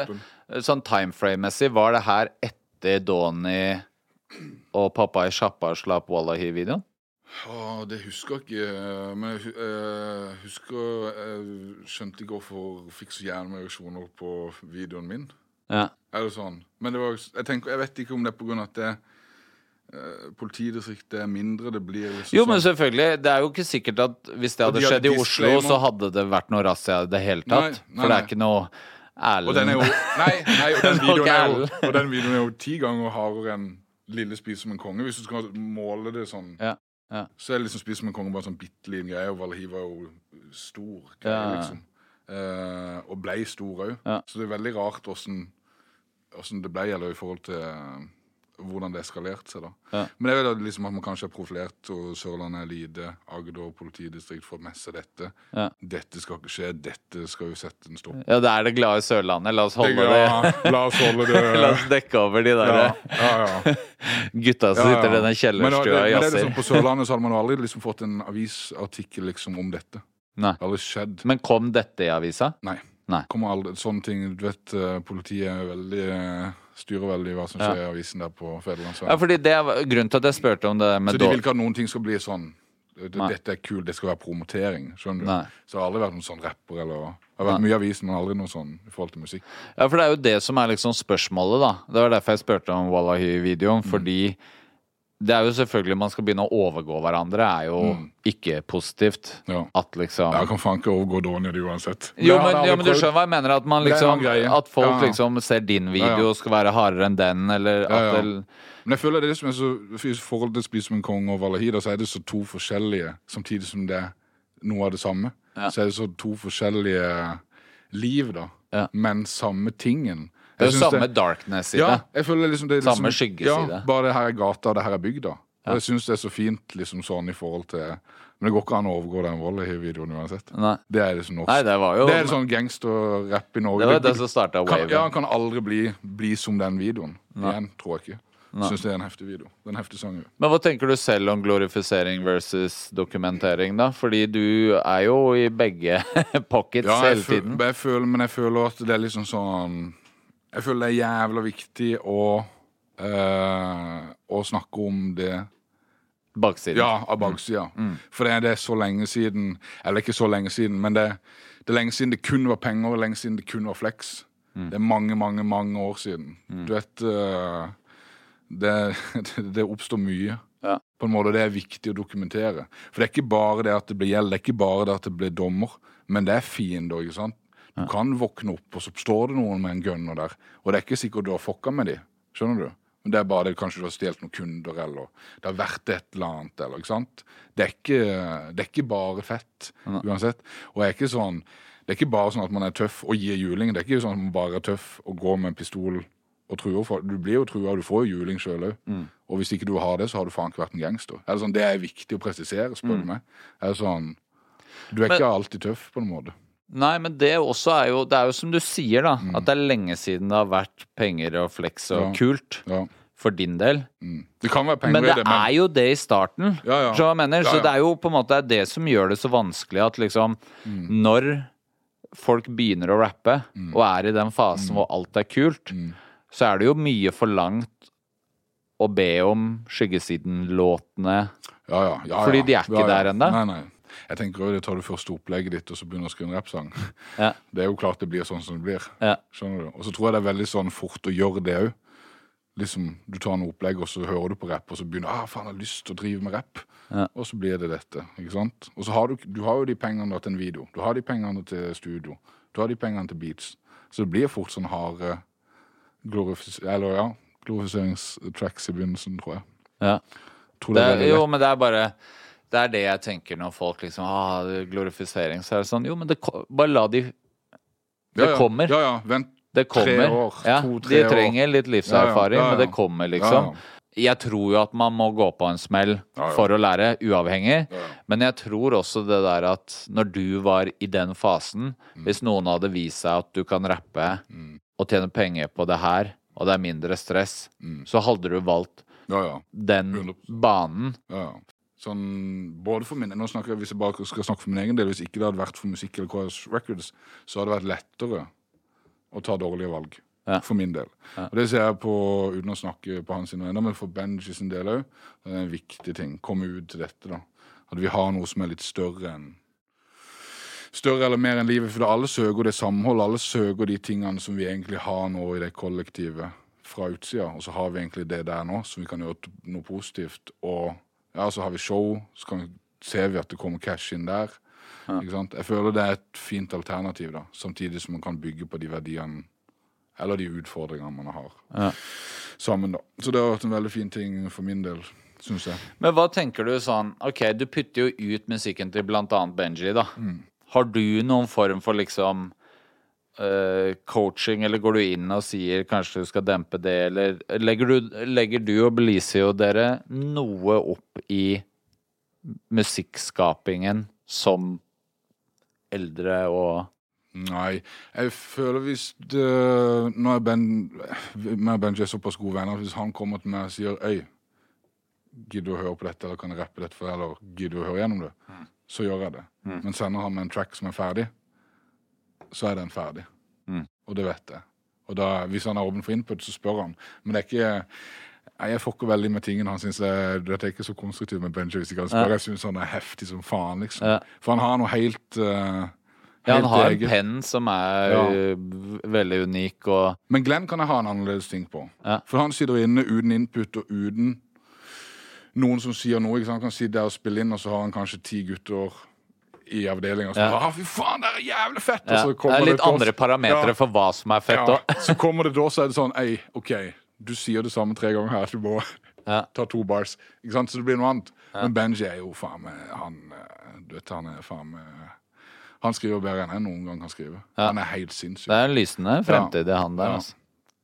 D: sånn timeframe-messig, var det her etter Donny og pappa i sjappa slapp Wallahi-videoen?
C: Oh, det husker jeg ikke. Men jeg eh, husker Jeg skjønte ikke hvorfor jeg fikk så med reaksjoner på videoen min.
D: Ja.
C: Er det sånn? Men det var, jeg, tenker, jeg vet ikke om det er på grunn av at det eh, politidistriktet er mindre. Det blir liksom
D: Jo, men
C: sånn
D: selvfølgelig, det er jo ikke sikkert at hvis det hadde
C: de hadde
D: skjedd i Oslo, så hadde det vært noe razzia i det hele tatt.
C: Nei, nei,
D: For det er ikke noe
C: Og den er jo Nei, nei og, den videoen er jo, og den videoen er jo ti ganger hardere enn Lille spis som en konge. Hvis du skal måle det sånn,
D: Ja, ja.
C: så er det liksom Spis som en konge bare en sånn bitte liten greie, og Valahi var jo stor greie,
D: Ja.
C: liksom. Eh, og blei stor òg. Så det er veldig rart åssen det ble, eller i forhold til eh, hvordan det eskalerte seg. da.
D: Ja.
C: Men det er jo liksom at man kanskje er profilert, og Sørlandet lite. Agder politidistrikt får med seg dette.
D: Ja.
C: Dette skal ikke skje, dette skal jo sette en stopp
D: Ja, det er det glade Sørlandet. La oss holde
C: det,
D: det
C: ja, la oss holde det
D: La oss dekke over de der
C: ja, ja, ja.
D: gutta som sitter i
C: den
D: denne kjellerstua og
C: er
D: jazzer.
C: liksom, på Sørlandet så hadde man jo aldri liksom fått en avisartikkel liksom om dette.
D: Nei.
C: Det hadde skjedd.
D: Men kom dette i avisa?
C: Nei.
D: Nei.
C: Kommer aldri, sånne ting, du vet, eh, Politiet veldig, eh, styrer veldig hva som
D: Ja.
C: skjer i avisen der på
D: Ja,
C: Federlandsveien.
D: fordi det er grunnen til at jeg spurte om det med
C: så de vil ikke at noen ting skal bli sånn. Dette er kult, det skal være promotering. Skjønner du?
D: Nei.
C: Så det har aldri vært noen sånn rapper eller Det har vært
D: Nei.
C: mye i avisen, men aldri noe sånn i forhold til musikk.
D: Ja, for det er jo det som er liksom spørsmålet, da. Det var derfor jeg spurte om Wallahi-videoen,
C: Mm.
D: fordi det er jo selvfølgelig man skal begynne å overgå hverandre, er jo ikke positivt.
C: Mm. Ja.
D: At liksom
C: Jeg kan faen ikke overgå Daniel uansett.
D: jo, men, ja, men du skjønner hva jeg mener? At, man liksom, at folk
C: Ja,
D: liksom ser din video og skal være hardere enn den, eller at det
C: Men jeg føler det som er så I forhold til Spis som en konge og Valahida, så er det så to forskjellige, samtidig som det er noe av det samme. Så er det så to forskjellige liv, da. Men samme tingen.
D: Det er jo samme darkness i
C: ja,
D: det.
C: jeg føler liksom det er liksom,
D: Samme skyggeside.
C: Ja, bare det her er gata, det her er bygda. Og jeg syns det er så fint liksom sånn i forhold til Men det går ikke an å overgå den Wally-videoen uansett.
D: Nei.
C: Det er liksom norsk.
D: Nei, det var jo
C: det er sånn gangsterrapp i Norge.
D: Det var det som starta
C: kan,
D: waven.
C: ja, kan aldri bli, bli som den videoen. Igjen, tror jeg ikke. Syns det er en heftig video. Det en heftig sang.
D: Men hva tenker du selv om glorifisering versus dokumentering, da? Fordi du er jo i begge pockets
C: Ja,
D: hele tiden.
C: jeg føler, men jeg føler at det er liksom sånn Jeg føler det er jævla viktig å eh, Å snakke om det
D: Baksiden.
C: Ja, av baksida. For det, det er så lenge siden Eller ikke så lenge siden, men det, det er lenge siden det kun var penger, og lenge siden det kun var flex. Det er mange, mange, mange år siden. Du vet eh, det, det oppstår mye.
D: Ja.
C: På en måte, Det er viktig å dokumentere. For det er ikke bare det at det blir gjeld, det er ikke bare det at det blir dommer, men det er fiender. ikke sant? Du kan våkne opp, og så står det noen med en gunner der. Og det er ikke sikkert du har fucka med de. Skjønner du? Men det er bare det kanskje du har stjålet noen kunder, eller det har vært et eller annet. eller, ikke sant? Det er ikke, det er ikke bare fett, uansett. Og jeg er ikke sånn, det er ikke bare sånn at man er tøff og gir juling. Det er ikke sånn at man bare er tøff og går med en pistol og truer folk. Du blir jo trua, du får jo juling sjøl òg. Og hvis ikke du har det, så har du faen ikke vært en gangster. Eller sånn, Det er viktig å presisere, spør du meg. Er sånn, du er
D: Men-
C: ikke alltid tøff, på en måte.
D: Nei, men det også er jo Det er jo som du sier, da. At det er lenge siden det har vært penger og flex og
C: Ja.
D: kult.
C: Ja.
D: For din del.
C: Mm. Det kan være penger
D: Men det
C: det,
D: er jo det i starten.
C: Ja, ja.
D: Så, mener, så det er jo på en måte det som gjør det så vanskelig at liksom
C: Mm.
D: Når folk begynner å rappe,
C: Mm.
D: og er i den fasen hvor alt er kult, så er det jo mye forlangt å be om skyggesiden-låtene.
C: Ja, ja, ja,
D: Fordi de er ikke der ennå?
C: Jeg tenker også, det tar du første opplegget ditt, og så begynner du å skrive en rappsang.
D: Ja.
C: Det er jo klart det blir sånn som det blir.
D: Ja.
C: Skjønner du? Og så tror jeg det er veldig sånn fort å gjøre det òg. Liksom, du tar noe opplegg, og så hører du på rapp, og så begynner ah, faen, jeg har lyst til å drive med rapp.
D: Ja.
C: Og så blir det dette. ikke sant? Og så har du, du har jo de pengene til en video. Du har de pengene til studio. Du har de pengene til beats. Så det blir fort sånn harde eller, ja, glorifiseringstracks i begynnelsen, tror jeg.
D: Ja.
C: Tror
D: Det
C: det er,
D: jo, men det er bare Det er det jeg tenker når folk liksom ah, er glorifisering. Så er det sånn Jo, men det, bare la de Det
C: Ja, ja.
D: kommer.
C: Ja, ja. Vent.
D: Det kommer.
C: år,
D: ja,
C: to-tre
D: de
C: år.
D: trenger litt livserfaring, men det kommer, liksom. Jeg tror jo at man må gå på en smell for å lære, uavhengig. Men jeg tror også det der at når du var i den fasen,
C: Mm.
D: hvis noen hadde vist seg at du kan rappe og tjene penger på det her, og det er mindre stress,
C: Mm.
D: så hadde du valgt
C: Ja, ja.
D: den
C: 100%.
D: banen.
C: Ja. Sånn, både for min, nå snakker jeg, Hvis jeg bare skal snakke for min egen del, hvis ikke det hadde vært for musikk eller KS Records, så hadde det vært lettere å ta dårlige valg.
D: Ja.
C: For min del. Og Det ser jeg på, uten å snakke på hans vegne, men for Benji sin del òg. Det er en viktig ting. Komme ut til dette, da. At vi har noe som er litt større enn Større eller mer enn livet. For alle søker det samholdet, Alle søker de tingene som vi egentlig har nå i det kollektivet fra utsida. Og så har vi egentlig det der nå, som vi kan gjøre noe positivt. Og ja, så har vi show, så kan vi, ser vi at det kommer cash inn der. Sant? Jeg føler det er et fint alternativ, da. Samtidig som man kan bygge på de verdiene eller de utfordringene man har
D: Ja.
C: sammen, da. Så det har vært en veldig fin ting for min del, syns jeg.
D: Men hva tenker du sånn Ok, du putter jo ut musikken til blant annet Benji, da.
C: Mm.
D: Har du noen form for liksom coaching, eller går du inn og sier kanskje du skal dempe det, eller legger du, legger du og Belizio dere noe opp i musikkskapingen som eldre og
C: Nei, jeg føler hvis det, Nå er Ben meg og Benji er såpass gode venner hvis han kommer til meg og sier Øy, gidder du å høre på dette, eller kan jeg rappe dette for deg, eller gidder du å høre gjennom det, så gjør jeg det. Men sender han med en track som er ferdig, så er den ferdig. Og det vet jeg. Og da, hvis han er åpen for input, så spør han. Men det er ikke Jeg fucker veldig med tingene han syns er Dette er ikke så konstruktivt med Benji hvis ikke han spør. Jeg syns han er heftig som faen, liksom.
D: Ja.
C: For han har noe helt uh,
D: Ja, han har en penn som er
C: Ja.
D: veldig unik, og
C: Men Glenn kan jeg ha en annerledes ting på.
D: Ja.
C: For han sitter inne uten input og uten noen som sier noe. Han kan sitte der og spille inn, og så har han kanskje ti gutter i avdelinga som
D: Ja.
C: ah, 'Fy faen, det er jævlig fett!'
D: ja,
C: Og så
D: Det er litt
C: det
D: andre parametere
C: Ja.
D: for hva som er fett òg.
C: så kommer det da, så er det sånn Ei, OK, du sier det samme tre ganger her. Du må
D: Ja.
C: Ta to bars. Ikke sant? Så det blir noe annet. Men Benji er jo faen meg Han eh, du vet, han er faen meg Han skriver bedre enn jeg noen gang kan skrive. Han er helt sinnssyk.
D: Det er en lysende fremtid i han der, altså.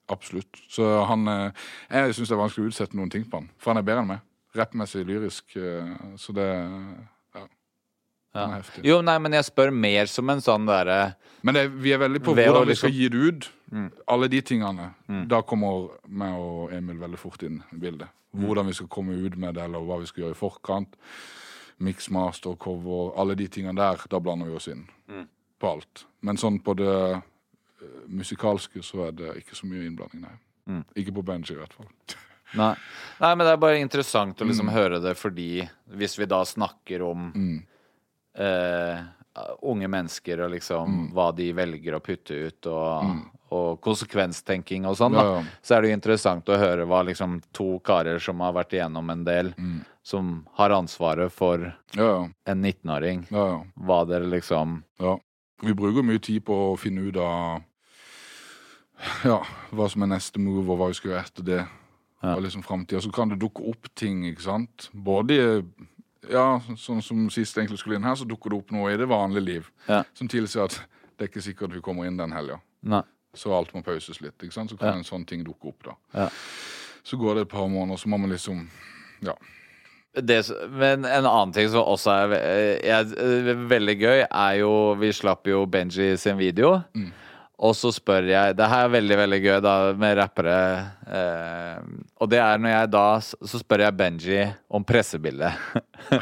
C: Absolutt. Så han eh, Jeg syns det er vanskelig å utsette noen ting på han. For han er bedre enn meg. Rappmessig, lyrisk. eh, Så det Ja.
D: Jo, nei, men jeg spør mer som en sånn derre
C: Men det, vi er veldig på hvordan vi
D: liksom-
C: skal gi det ut. Alle de tingene. Da kommer meg og Emil veldig fort inn i bildet. Hvordan vi skal komme ut med det, eller hva vi skal gjøre i forkant. Mix, master, cover, alle de tingene der. Da blander vi oss inn på alt. Men sånn på det eh, musikalske så er det ikke så mye innblanding, nei. Ikke på Benji, i hvert fall.
D: Nei. Nei, men det er bare interessant å
C: Mm.
D: liksom høre det fordi hvis vi da snakker om
C: Mm.
D: Eh, unge mennesker og liksom
C: Mm.
D: hva de velger å putte ut og, og konsekvenstenking og sånn, da,
C: Ja, ja.
D: så er det jo interessant å høre hva liksom to karer som har vært igjennom en del,
C: Mm.
D: som har ansvaret for
C: Ja, ja.
D: en 19-åring,
C: ja, ja.
D: hva dere liksom
C: Ja. Vi bruker mye tid på å finne ut av ja, hva som er neste move, og hva vi skal gjøre etter det. Og liksom fremtiden. Så kan det dukke opp ting, ikke sant. Både i ja, sånn som sist egentlig skulle inn her, så dukker det opp noe i det vanlige liv.
D: Ja.
C: Som tilsier at det er ikke sikkert vi kommer inn den helga. Så alt må pauses litt. ikke sant? Så kan en sånn ting dukke opp, da.
D: Ja.
C: Så går det et par måneder, så må man liksom Ja.
D: det, men en annen ting som også er er, er, eh, veldig gøy, er jo Vi slapp jo Benji sin video. Og så spør jeg Det her er veldig, veldig gøy da med rappere. Eh, og det er når jeg da Så spør jeg Benji om pressebildet.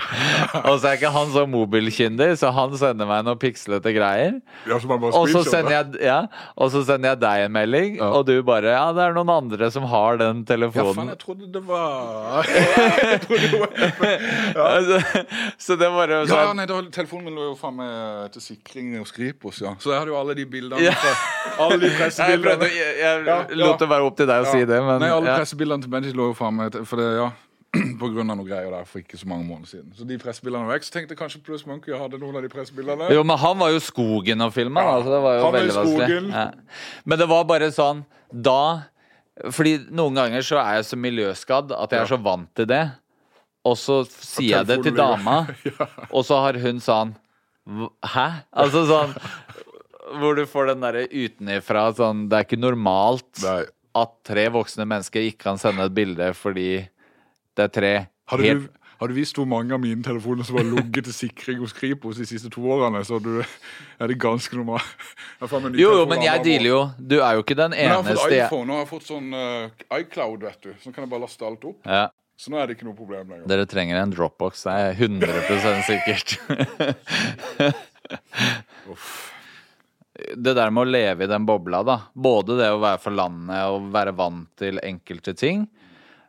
D: og så er ikke han så mobilkyndig, så han sender meg noen pikslete greier.
C: Ja, så
D: Og så jeg, ja, og så sender jeg deg en melding,
C: Ja.
D: og du bare Ja, det er noen andre som har den telefonen.
C: Ja, faen, jeg trodde det var trodde det var
D: Ja, så det var så...
C: Ja, nei, da, telefonen min lå jo faen meg til sikring hos Kripos, ja. Så jeg hadde jo alle de bildene
D: Ja.
C: fra Alle de
D: Jeg, prøvde,
C: pressebildene.
D: jeg, jeg lot det være opp til deg å si det, men
C: Nei, alle pressebildene til Benji lå jo meg For det, ja På grunn av noe greier der for ikke så mange måneder siden. Så de pressebildene var vekk. Så tenkte jeg kanskje Plus Monkey hadde noen av de pressebildene.
D: Jo, men han var jo skogen og filma, ja, altså det var jo
C: Han
D: veldig vanskelig. Ja. Men det var bare sånn Da Fordi noen ganger så er jeg så miljøskadd at jeg er så vant til det. Og så sier jeg det til dama,
C: Ja.
D: og så har hun sånn Hæ? Altså sånn Hvor du får den derre utenifra sånn Det er ikke normalt
C: Nei.
D: At tre voksne mennesker ikke kan sende et bilde fordi det er tre
C: Hadde
D: helt
C: du, har du visst hvor mange av mine telefoner som har ligget til sikring hos Kripos de siste to årene, så du, er det ganske normalt.
D: Jo, jo, men jeg dealer jo Du er jo ikke den
C: Men jeg har fått iPhone, og jeg har fått sånn uh, iCloud, vet du. Så kan jeg bare laste alt opp.
D: ja.
C: Så nå er det ikke noe problem lenger.
D: Dere trenger en Dropbox, det er 100% sikkert. Det der med å leve i den bobla, da. Både det å være for landet og være vant til enkelte ting.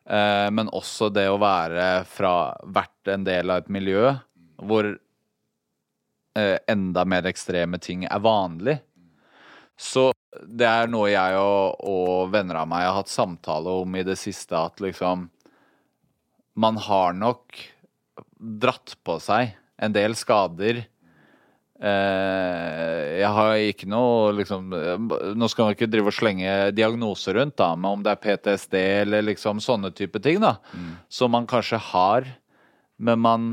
D: Eh, men også det å være fra vært en del av et miljø hvor eh, enda mer ekstreme ting er vanlig. Så det er noe jeg og, og venner av meg har hatt samtale om i det siste, at liksom Man har nok dratt på seg en del skader. Eh, jeg har ikke noe liksom Nå skal man ikke drive og slenge diagnoser rundt, da, men om det er PTSD eller liksom sånne type ting, da. Som man kanskje har, men man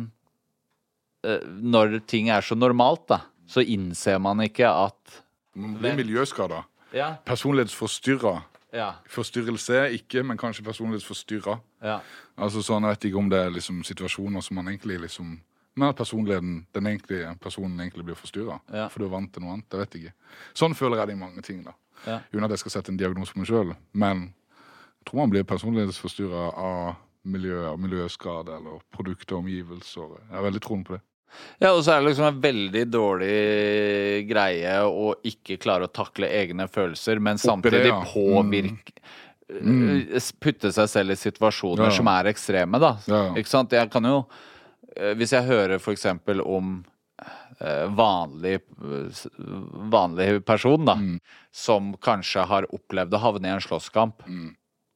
D: eh, Når ting er så normalt, da, så innser man ikke at
C: Man blir miljøskada.
D: Ja.
C: Personlighetsforstyrra.
D: Ja.
C: Forstyrrelse ikke, men kanskje personlighetsforstyrra.
D: ja.
C: Altså sånn, Jeg vet ikke om det er liksom situasjoner som man egentlig liksom Men at personligheten, den egentlige personen egentlig blir forstyrra.
D: Ja.
C: For du er vant til noe annet. det vet ikke. Sånn føler jeg det i mange ting. da.
D: Ja.
C: Uten at jeg skal sette en diagnose på meg sjøl. Men jeg tror man blir personlighetsforstyrra av miljø, og miljøskade eller produkter og omgivelser. Jeg har veldig troen på det.
D: Ja, og så er det liksom en veldig dårlig greie å ikke klare å takle egne følelser, men samtidig
C: ja. Mm.
D: påvirke eh, Putte seg selv i situasjoner
C: Ja,
D: som er ekstreme, da. Ikke sant? Jeg kan jo Hvis jeg hører for eksempel om eh, vanlig eh, vanlig person, da,
C: Mm.
D: som kanskje har opplevd å havne i en slåsskamp.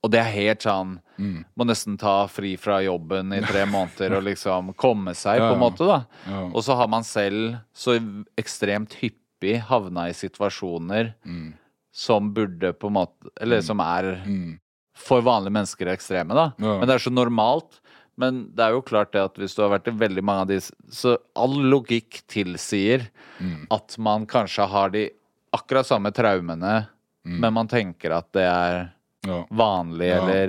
D: Og det er helt sånn
C: Mm.
D: Må nesten ta fri fra jobben i tre måneder og liksom komme seg,
C: Ja,
D: på en måte, da.
C: Ja.
D: Og så har man selv så ekstremt hyppig havna i situasjoner som burde på en måte Eller som er
C: Mm.
D: for vanlige mennesker ekstreme, da.
C: Ja.
D: Men det er så normalt. Men det er jo klart det at hvis du har vært i veldig mange av de Så all logikk tilsier
C: Mm.
D: at man kanskje har de akkurat samme traumene,
C: Mm.
D: men man tenker at det er
C: Ja,
D: vanlig,
C: Ja.
D: eller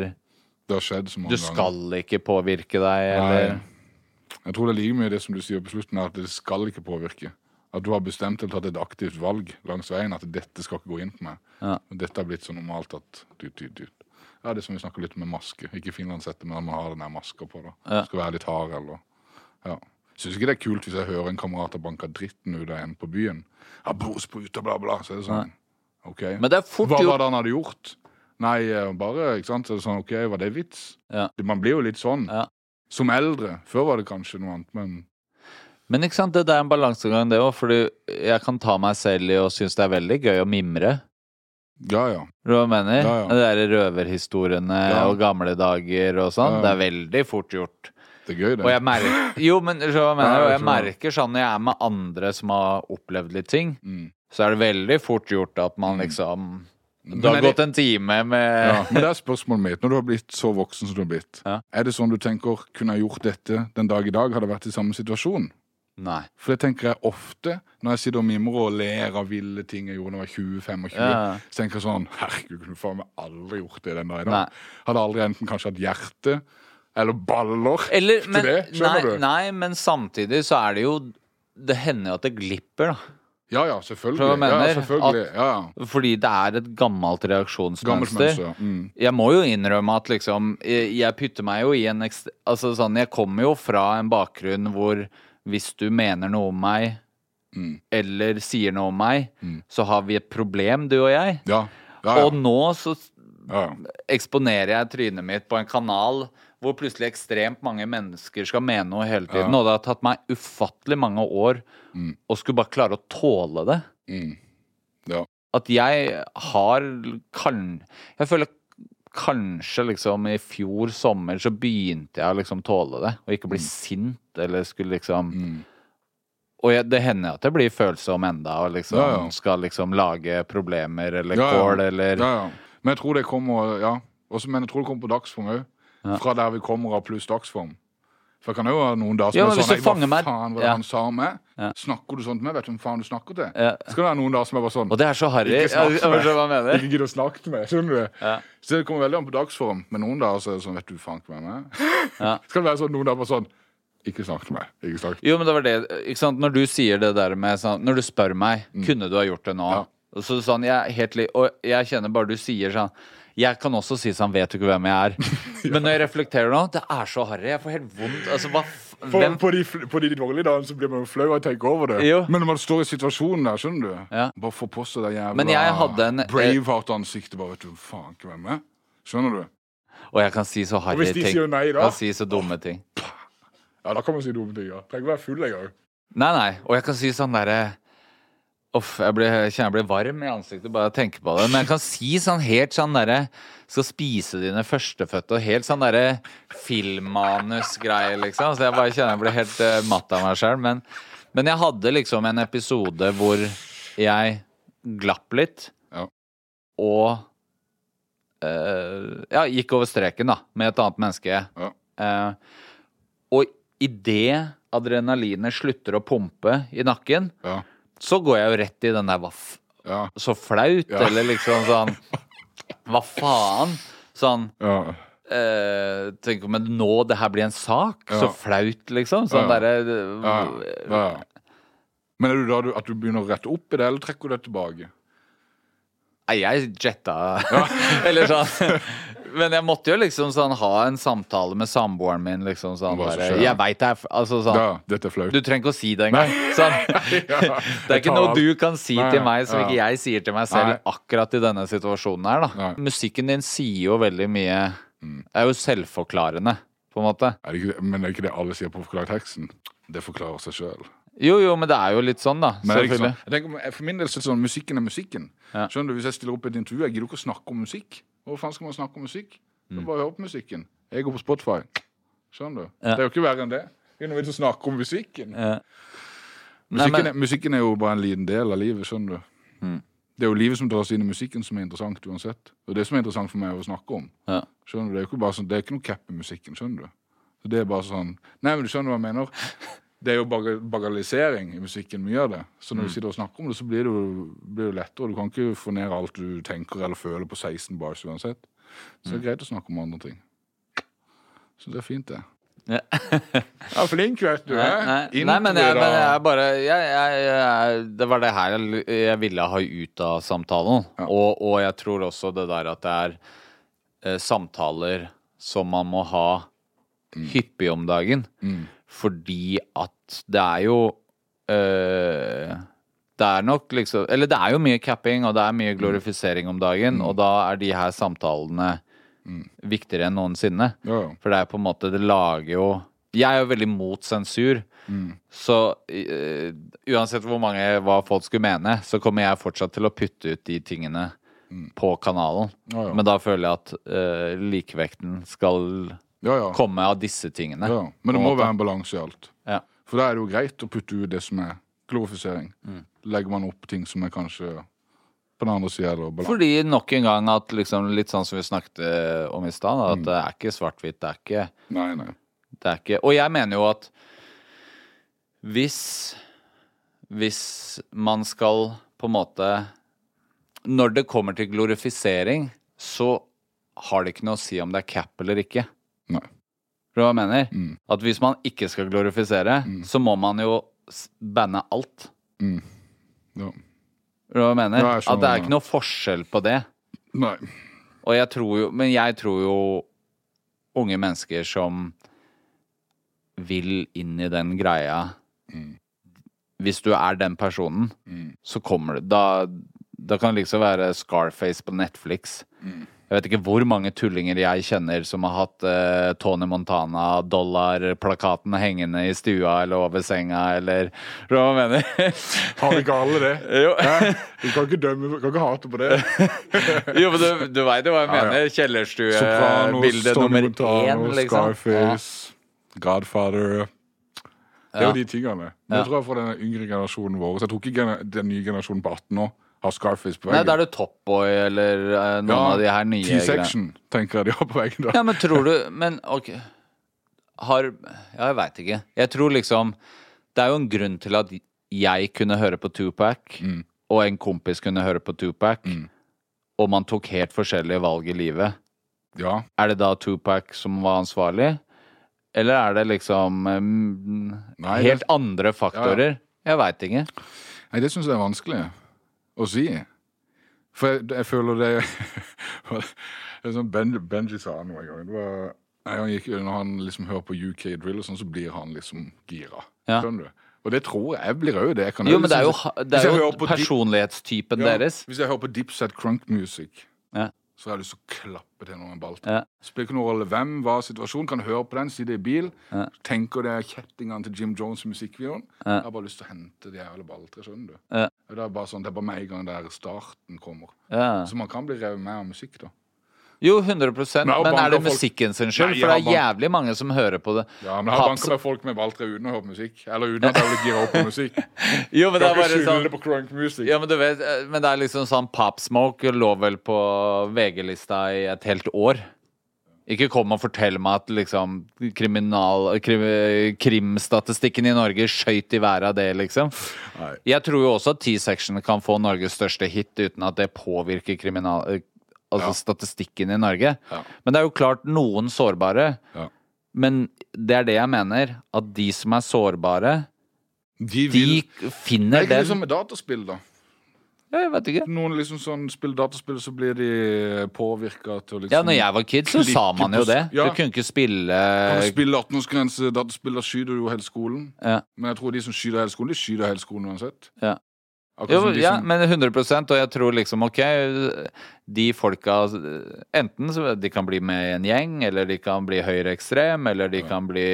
C: det har skjedd så mange
D: du
C: ganger.
D: skal ikke påvirke deg,
C: Nei.
D: eller
C: Jeg tror det er like mye det som du sier på slutten, at det skal ikke påvirke. At du har bestemt eller tatt et aktivt valg langs veien, at dette skal ikke gå inn på meg.
D: Ja.
C: Dette har blitt så normalt at du, du, dyt. Ja, det som vi snakker litt om med maske. Ikke finlandshette, men at man har den der maska på. da.
D: Ja.
C: Skal være litt hard, eller Ja. Syns ikke det er kult hvis jeg hører en kamerat har banka dritten ut av en på byen. Ja, blodspruta, bla, bla. Så er det sånn. OK.
D: Men det er fort
C: Hva var det han hadde gjort? Nei, eh, bare ikke sant? Så er det sånn, OK, var det vits?
D: Ja.
C: Man blir jo litt sånn.
D: Ja.
C: Som eldre. Før var det kanskje noe annet, men
D: Men ikke sant, det, det er en balansegang, det òg, fordi jeg kan ta meg selv i å synes det er veldig gøy å mimre.
C: Ja, ja.
D: Hva mener?
C: Ja, ja.
D: De der røverhistoriene
C: Ja.
D: og gamle dager og sånn.
C: Ja.
D: Det er veldig fort gjort.
C: Det er gøy, det.
D: Og jeg merker Jo, men så hva jeg mener?
C: Ja,
D: Og
C: jeg
D: jeg merker sånn når jeg er med andre som har opplevd litt ting,
C: Mm.
D: så er det veldig fort gjort at man liksom Det har gått en time med
C: Ja, men det er spørsmålet mitt. Når du har blitt så voksen som du har blitt,
D: Ja.
C: er det sånn du tenker kunne jeg gjort dette den dag i dag, hadde jeg vært i samme situasjon?
D: Nei.
C: For det tenker jeg ofte når jeg sitter og mimrer og ler av ville ting jeg gjorde da jeg var 20-25.
D: Ja.
C: Så tenker jeg sånn Herregud, kunne faen meg aldri gjort det den dag i dag. Hadde aldri enten kanskje hatt hjerte eller baller
D: Eller,
C: til
D: men,
C: det.
D: nei,
C: Skjønner du?
D: nei, men samtidig så er det jo Det hender jo at det glipper, da.
C: Ja ja, selvfølgelig.
D: Du
C: ja,
D: mener?
C: selvfølgelig. Ja, ja.
D: Fordi det er et gammelt
C: Gammelt
D: reaksjonsmønster.
C: mønster. Mm.
D: Jeg må jo innrømme at liksom Jeg, jeg putter meg jo i en ekst... Altså sånn, jeg kommer jo fra en bakgrunn hvor hvis du mener noe om meg,
C: Mm.
D: eller sier noe om meg,
C: Mm.
D: så har vi et problem, du og jeg.
C: Ja. Ja.
D: Og nå så eksponerer jeg trynet mitt på en kanal hvor plutselig ekstremt mange mennesker skal mene noe hele tiden. Og det har tatt meg ufattelig mange år
C: Mm.
D: å skulle bare klare å tåle det.
C: Mm. ja.
D: At jeg har kan Jeg føler kanskje liksom i fjor sommer så begynte jeg å liksom tåle det, og ikke bli sint eller skulle liksom
C: Mm.
D: Og jeg, det hender at jeg blir følsom enda og liksom
C: Ja, ja.
D: skal liksom lage problemer eller
C: Ja,
D: kål eller
C: Ja, ja. Men jeg tror det kommer Ja. Også, men jeg tror det kommer på dagsform òg. Fra der vi kommer av pluss dagsform. For det kan jo være noen dager som
D: jo,
C: er sånn Hva faen var det
D: Ja.
C: han sa om meg?
D: Ja.
C: Snakker du sånn til meg? Vet du hvem faen du snakker til?
D: Ja.
C: Skal det være noen dager som er bare sånn
D: Og det er så harry.
C: Ikke gidd å snakke til meg. Skjønner du?
D: Ja.
C: Så det kommer veldig an på dagsform. Men noen dager så er det sånn Vet du faen hvem jeg er? Skal det være sånn noen dager bare sånn Ikke snakk til meg. Ikke snakk.
D: Jo, men det var det ikke sant? Når du sier det der med sånn Når du spør meg Kunne du ha gjort det nå?
C: Mm. Ja.
D: Så sånn, jeg, helt, og jeg kjenner bare du sier sånn Jeg kan også si sånn Vet du ikke hvem jeg er? Men når jeg reflekterer nå Det er så harry. Jeg får helt vondt. Altså, hva hvem
C: på, de, på de dårlige dagene så blir man jo flau av å tenke over det.
D: Jo.
C: Men når man står i situasjonen der, skjønner du
D: Ja.
C: Bare få på seg det jævla
D: en-
C: Braveheart-ansiktet. Bare vet du faen ikke hvem jeg er. Skjønner du?
D: Og jeg kan si så harry
C: hvis de
D: ting.
C: sier nei, da?
D: Kan si så dumme ting.
C: Ja, da kan man si dumme ting. Ja. Trenger ikke være full engang.
D: Nei, nei. Og jeg kan si sånn derre Uff, jeg, blir- jeg blir varm i ansiktet bare jeg å tenke på det. Men jeg kan si sånn helt sånn derre Skal spise dine førstefødte og helt sånn derre filmmanusgreie, liksom. Så jeg bare kjenner jeg blir helt uh, matt av meg sjøl. Men, men jeg hadde liksom en episode hvor jeg glapp litt,
C: Ja.
D: og uh, ja, gikk over streken, da, med et annet menneske.
C: Ja.
D: Uh, og idet adrenalinet slutter å pumpe i nakken,
C: Ja.
D: Så går jeg jo rett i den der hva
C: Ja.
D: Så flaut,
C: Ja.
D: eller liksom sånn Hva faen? Sånn
C: Ja.
D: eh, Tenk om nå det her blir en sak.
C: Ja.
D: Så flaut, liksom. Sånn
C: Ja.
D: derre
C: Ja. ja. Men er du da du, at du begynner å rette opp i det, eller trekker du det tilbake?
D: Nei, jeg jetta Eller sånn. Men jeg måtte jo liksom sånn ha en samtale med samboeren min, liksom sånn bare. Jeg veit det er Altså sånn
C: Ja, dette er flaut.
D: Du trenger ikke å si det engang. Sånn.
C: Ja,
D: Det er ikke noe du kan si
C: Nei,
D: til meg som
C: ja.
D: ikke jeg sier til meg selv
C: Nei.
D: akkurat i denne situasjonen her, da.
C: Nei.
D: Musikken din sier jo veldig mye Er jo selvforklarende, på en måte.
C: Er det men er ikke det alle sier på forklarteksten? Det forklarer seg sjøl.
D: Jo, jo, men det er jo litt sånn, da.
C: Det
D: Selvfølgelig.
C: sånn, tenker, for min del så er det sånn, musikken er musikken.
D: Ja.
C: Skjønner du, Hvis jeg stiller opp et intervju, jeg gidder ikke å snakke om musikk. Hvorfor faen skal man snakke om musikk?
D: Mm.
C: Bare hør på musikken. Jeg går på Spotify. Skjønner du?
D: Ja.
C: Det er jo ikke verre enn det. Det er noe vits å snakke om musikken.
D: Ja. Nei,
C: Musikken,
D: men-
C: er, musikken er jo bare en liten del av livet, skjønner du.
D: Mm.
C: Det er jo livet som dras inn i musikken som er interessant uansett. Og det som er interessant for meg å snakke om.
D: Ja.
C: Skjønner du? Det er jo ikke bare sånn, det er ikke noe cap i musikken, skjønner du. Så det er bare sånn Nei, men du skjønner hva jeg mener? Det er jo bagalisering i musikken, mye av det. Så når du sitter og snakker om det, så blir det jo, blir det lettere. Du kan ikke få ned alt du tenker eller føler på 16 bars uansett. Så det er greit å snakke om andre ting. Så det er fint, det.
D: Ja.
C: Ja, flink, vet du.
D: Nei, nei, nei men, jeg, men jeg bare jeg, jeg, Det var det her jeg, ville ha ut av samtalen.
C: Ja.
D: Og, og jeg tror også det der at det er eh, samtaler som man må ha
C: Mm.
D: hyppig om dagen. Fordi at det er jo øh, Det er nok liksom Eller det er jo mye capping, og det er
C: Mm.
D: mye glorifisering om dagen, og da er de her samtalene viktigere enn noensinne.
C: Mm. Ja, ja.
D: For det er på en måte Det lager jo Jeg er jo veldig mot sensur. Så øh, uansett hvor mange hva folk skulle mene, så kommer jeg fortsatt til å putte ut de tingene på kanalen.
C: Ja, ja.
D: Men da føler jeg at øh, likevekten skal
C: Ja, ja.
D: komme av disse tingene.
C: ja. Men det må være en balanse i alt.
D: Ja.
C: For da er det jo greit å putte ut det som er glorifisering.
D: Mm.
C: Legger man opp ting som er kanskje på den andre sida.
D: Fordi nok en gang at liksom litt sånn som vi snakket eh, om i stad,
C: Mm.
D: at det er ikke svart-hvitt. Det er ikke
C: Nei, nei.
D: Det er ikke Og jeg mener jo at hvis Hvis man skal på en måte Når det kommer til glorifisering, så har det ikke noe å si om det er cap eller ikke.
C: Nei.
D: Du hva jeg mener?
C: Mm.
D: At hvis man ikke skal glorifisere, så må man jo banne alt.
C: Mm. Ja.
D: Du hva jeg mener?
C: Jeg
D: At det er ikke noe forskjell på det.
C: Nei.
D: Og jeg tror jo Men jeg tror jo unge mennesker som vil inn i den greia Hvis du er den personen, så kommer det Da, da kan det liksom være Scarface på Netflix. Jeg vet ikke hvor mange tullinger jeg kjenner som har hatt eh, Tony Montana-dollarplakaten hengende i stua eller over senga, eller hva man mener?
C: Har vi ikke alle det?
D: Jo.
C: Hæ? Vi kan ikke dømme, vi kan ikke hate på det.
D: Jo, men du, du veit jo hva jeg
C: Ja, ja.
D: mener.
C: Sopranos,
D: Kjellerstuebilde
C: Tony
D: nummer
C: Montano,
D: én, liksom.
C: Scarface, Godfather. Det er
D: Ja.
C: jo de tingene. Nå
D: Ja.
C: tror jeg for den yngre generasjonen vår Så jeg tror ikke den nye generasjonen på 18 år har Scarface på
D: Nei, da er det Top Boy eller eh, noen av de her nye.
C: T-section tenker jeg de har på veggen. da
D: Ja, men tror du Men ok Har Ja, jeg veit ikke. Jeg tror liksom Det er jo en grunn til at jeg kunne høre på Tupac,
C: Mm.
D: og en kompis kunne høre på Tupac, og man tok helt forskjellige valg i livet.
C: Ja.
D: Er det da Tupac som var ansvarlig? Eller er det liksom mm,
C: Nei,
D: helt
C: det-
D: andre faktorer? Jeg veit ikke.
C: Nei, det syns jeg er vanskelig å si. For jeg, jeg føler det Det sånn Benji, Benji sa noe en gang. Det var, han gikk, når han liksom hører på UK drill og sånn, så blir han liksom gira.
D: Ja.
C: Skjønner du? Og det tror jeg. Jeg blir òg det. Kan
D: Jo,
C: jo
D: men det er jo,
C: liksom-
D: det er jo personlighetstypen
C: Ja,
D: deres.
C: Hvis jeg hører på Dipset Crunk Music,
D: Ja.
C: Så har jeg lyst til å klappe til noen ball.
D: Ja.
C: Spiller ikke noen rolle hvem, hva situasjonen. Kan høre på den, sitte i bil.
D: Ja.
C: Tenker det er kjettingene til Jim Jones i musikkvideoen.
D: Ja.
C: Jeg har bare lyst til å hente de jævla balltre, skjønner du.
D: Ja.
C: Det er bare sånn, det er bare med en gang der starten kommer.
D: Ja.
C: Så man kan bli revet med av musikk, da.
D: Jo, 100
C: Men jeg har
D: Men er det
C: folk-
D: musikken sin skyld?
C: Nei,
D: For det er jævlig mange som hører på det.
C: Ja, men jeg har
D: Paps-
C: banka med folk med Valtre uten å høre på musikk. Eller uten at jeg vil gira opp på musikk.
D: Jo, men det er bare
C: skylde
D: sånn
C: det på crunk music.
D: Ja, men du vet eh, Men det er liksom sånn Pop Smoke lå vel på VG-lista i et helt år. Ikke kom og fortell meg at liksom kriminal... Krim, krimstatistikken i Norge skøyt i været av det, liksom.
C: Nei.
D: Jeg tror jo også at T-section kan få Norges største hit uten at det påvirker kriminal... eh, Altså statistikken i Norge. Men det er jo klart noen sårbare.
C: Ja.
D: Men det er det jeg mener. At de som er sårbare,
C: De
D: de
C: vil Det er ikke
D: den
C: liksom med dataspill, da.
D: Ja, jeg vet ikke.
C: Noen liksom sånn spiller dataspill, så blir de påvirka til å liksom
D: Ja, når jeg var kid, så sa man jo det.
C: Ja.
D: Du kunne ikke spille
C: Kan du spille 18-årsgrense dataspill, da skyter du jo hele skolen.
D: Ja.
C: Men jeg tror de som skyter hele skolen, de skyter hele skolen uansett.
D: Ja. Jo, ja,
C: som,
D: men 100% og jeg tror liksom ok, de folka Enten så de kan bli med i en gjeng, eller de kan bli høyreekstrem, eller de kan bli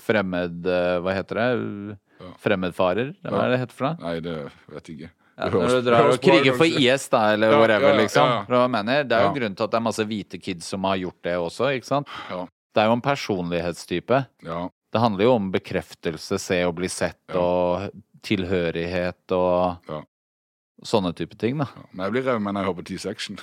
D: fremmed Hva heter det?
C: Ja.
D: Fremmedfarer? Hva er det heter for noe?
C: Nei, det vet jeg ikke.
D: Ja, når du drar og kriger for IS, da, eller
C: Ja,
D: whatever,
C: ja, ja,
D: liksom.
C: ja.
D: Mener? Det er jo
C: Ja.
D: grunn til at det er masse hvite kids som har gjort det også, ikke sant?
C: Ja.
D: Det er jo en personlighetstype.
C: Ja.
D: Det handler jo om bekreftelse, se og bli sett,
C: Ja.
D: og tilhørighet og
C: Ja.
D: Sånne type ting, da.
C: Men jeg blir med når jeg hopper T-section.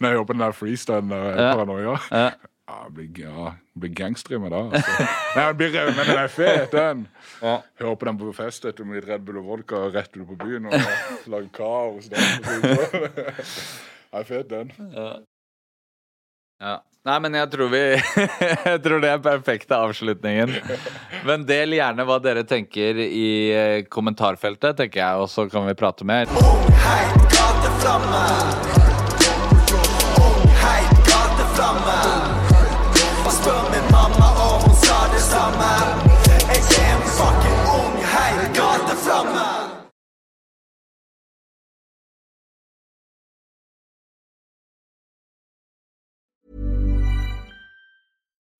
C: når jeg hopper den der freestylen der
D: Ja.
C: paranoia.
D: Ja.
C: Ja, jeg blir, ja, blir gangster i meg da. Altså. Nei, jeg blir revet med den er fet, den.
D: Ja.
C: Hører på den på fest etter med litt Red Bull og vodka rett ut på byen og lager kaos. Det er fet, den.
D: Ja. Nei, men jeg tror vi Jeg tror det er perfekte avslutningen. Men del gjerne hva dere tenker i eh, kommentarfeltet, tenker jeg, og så kan vi prate mer.
B: Oh, heit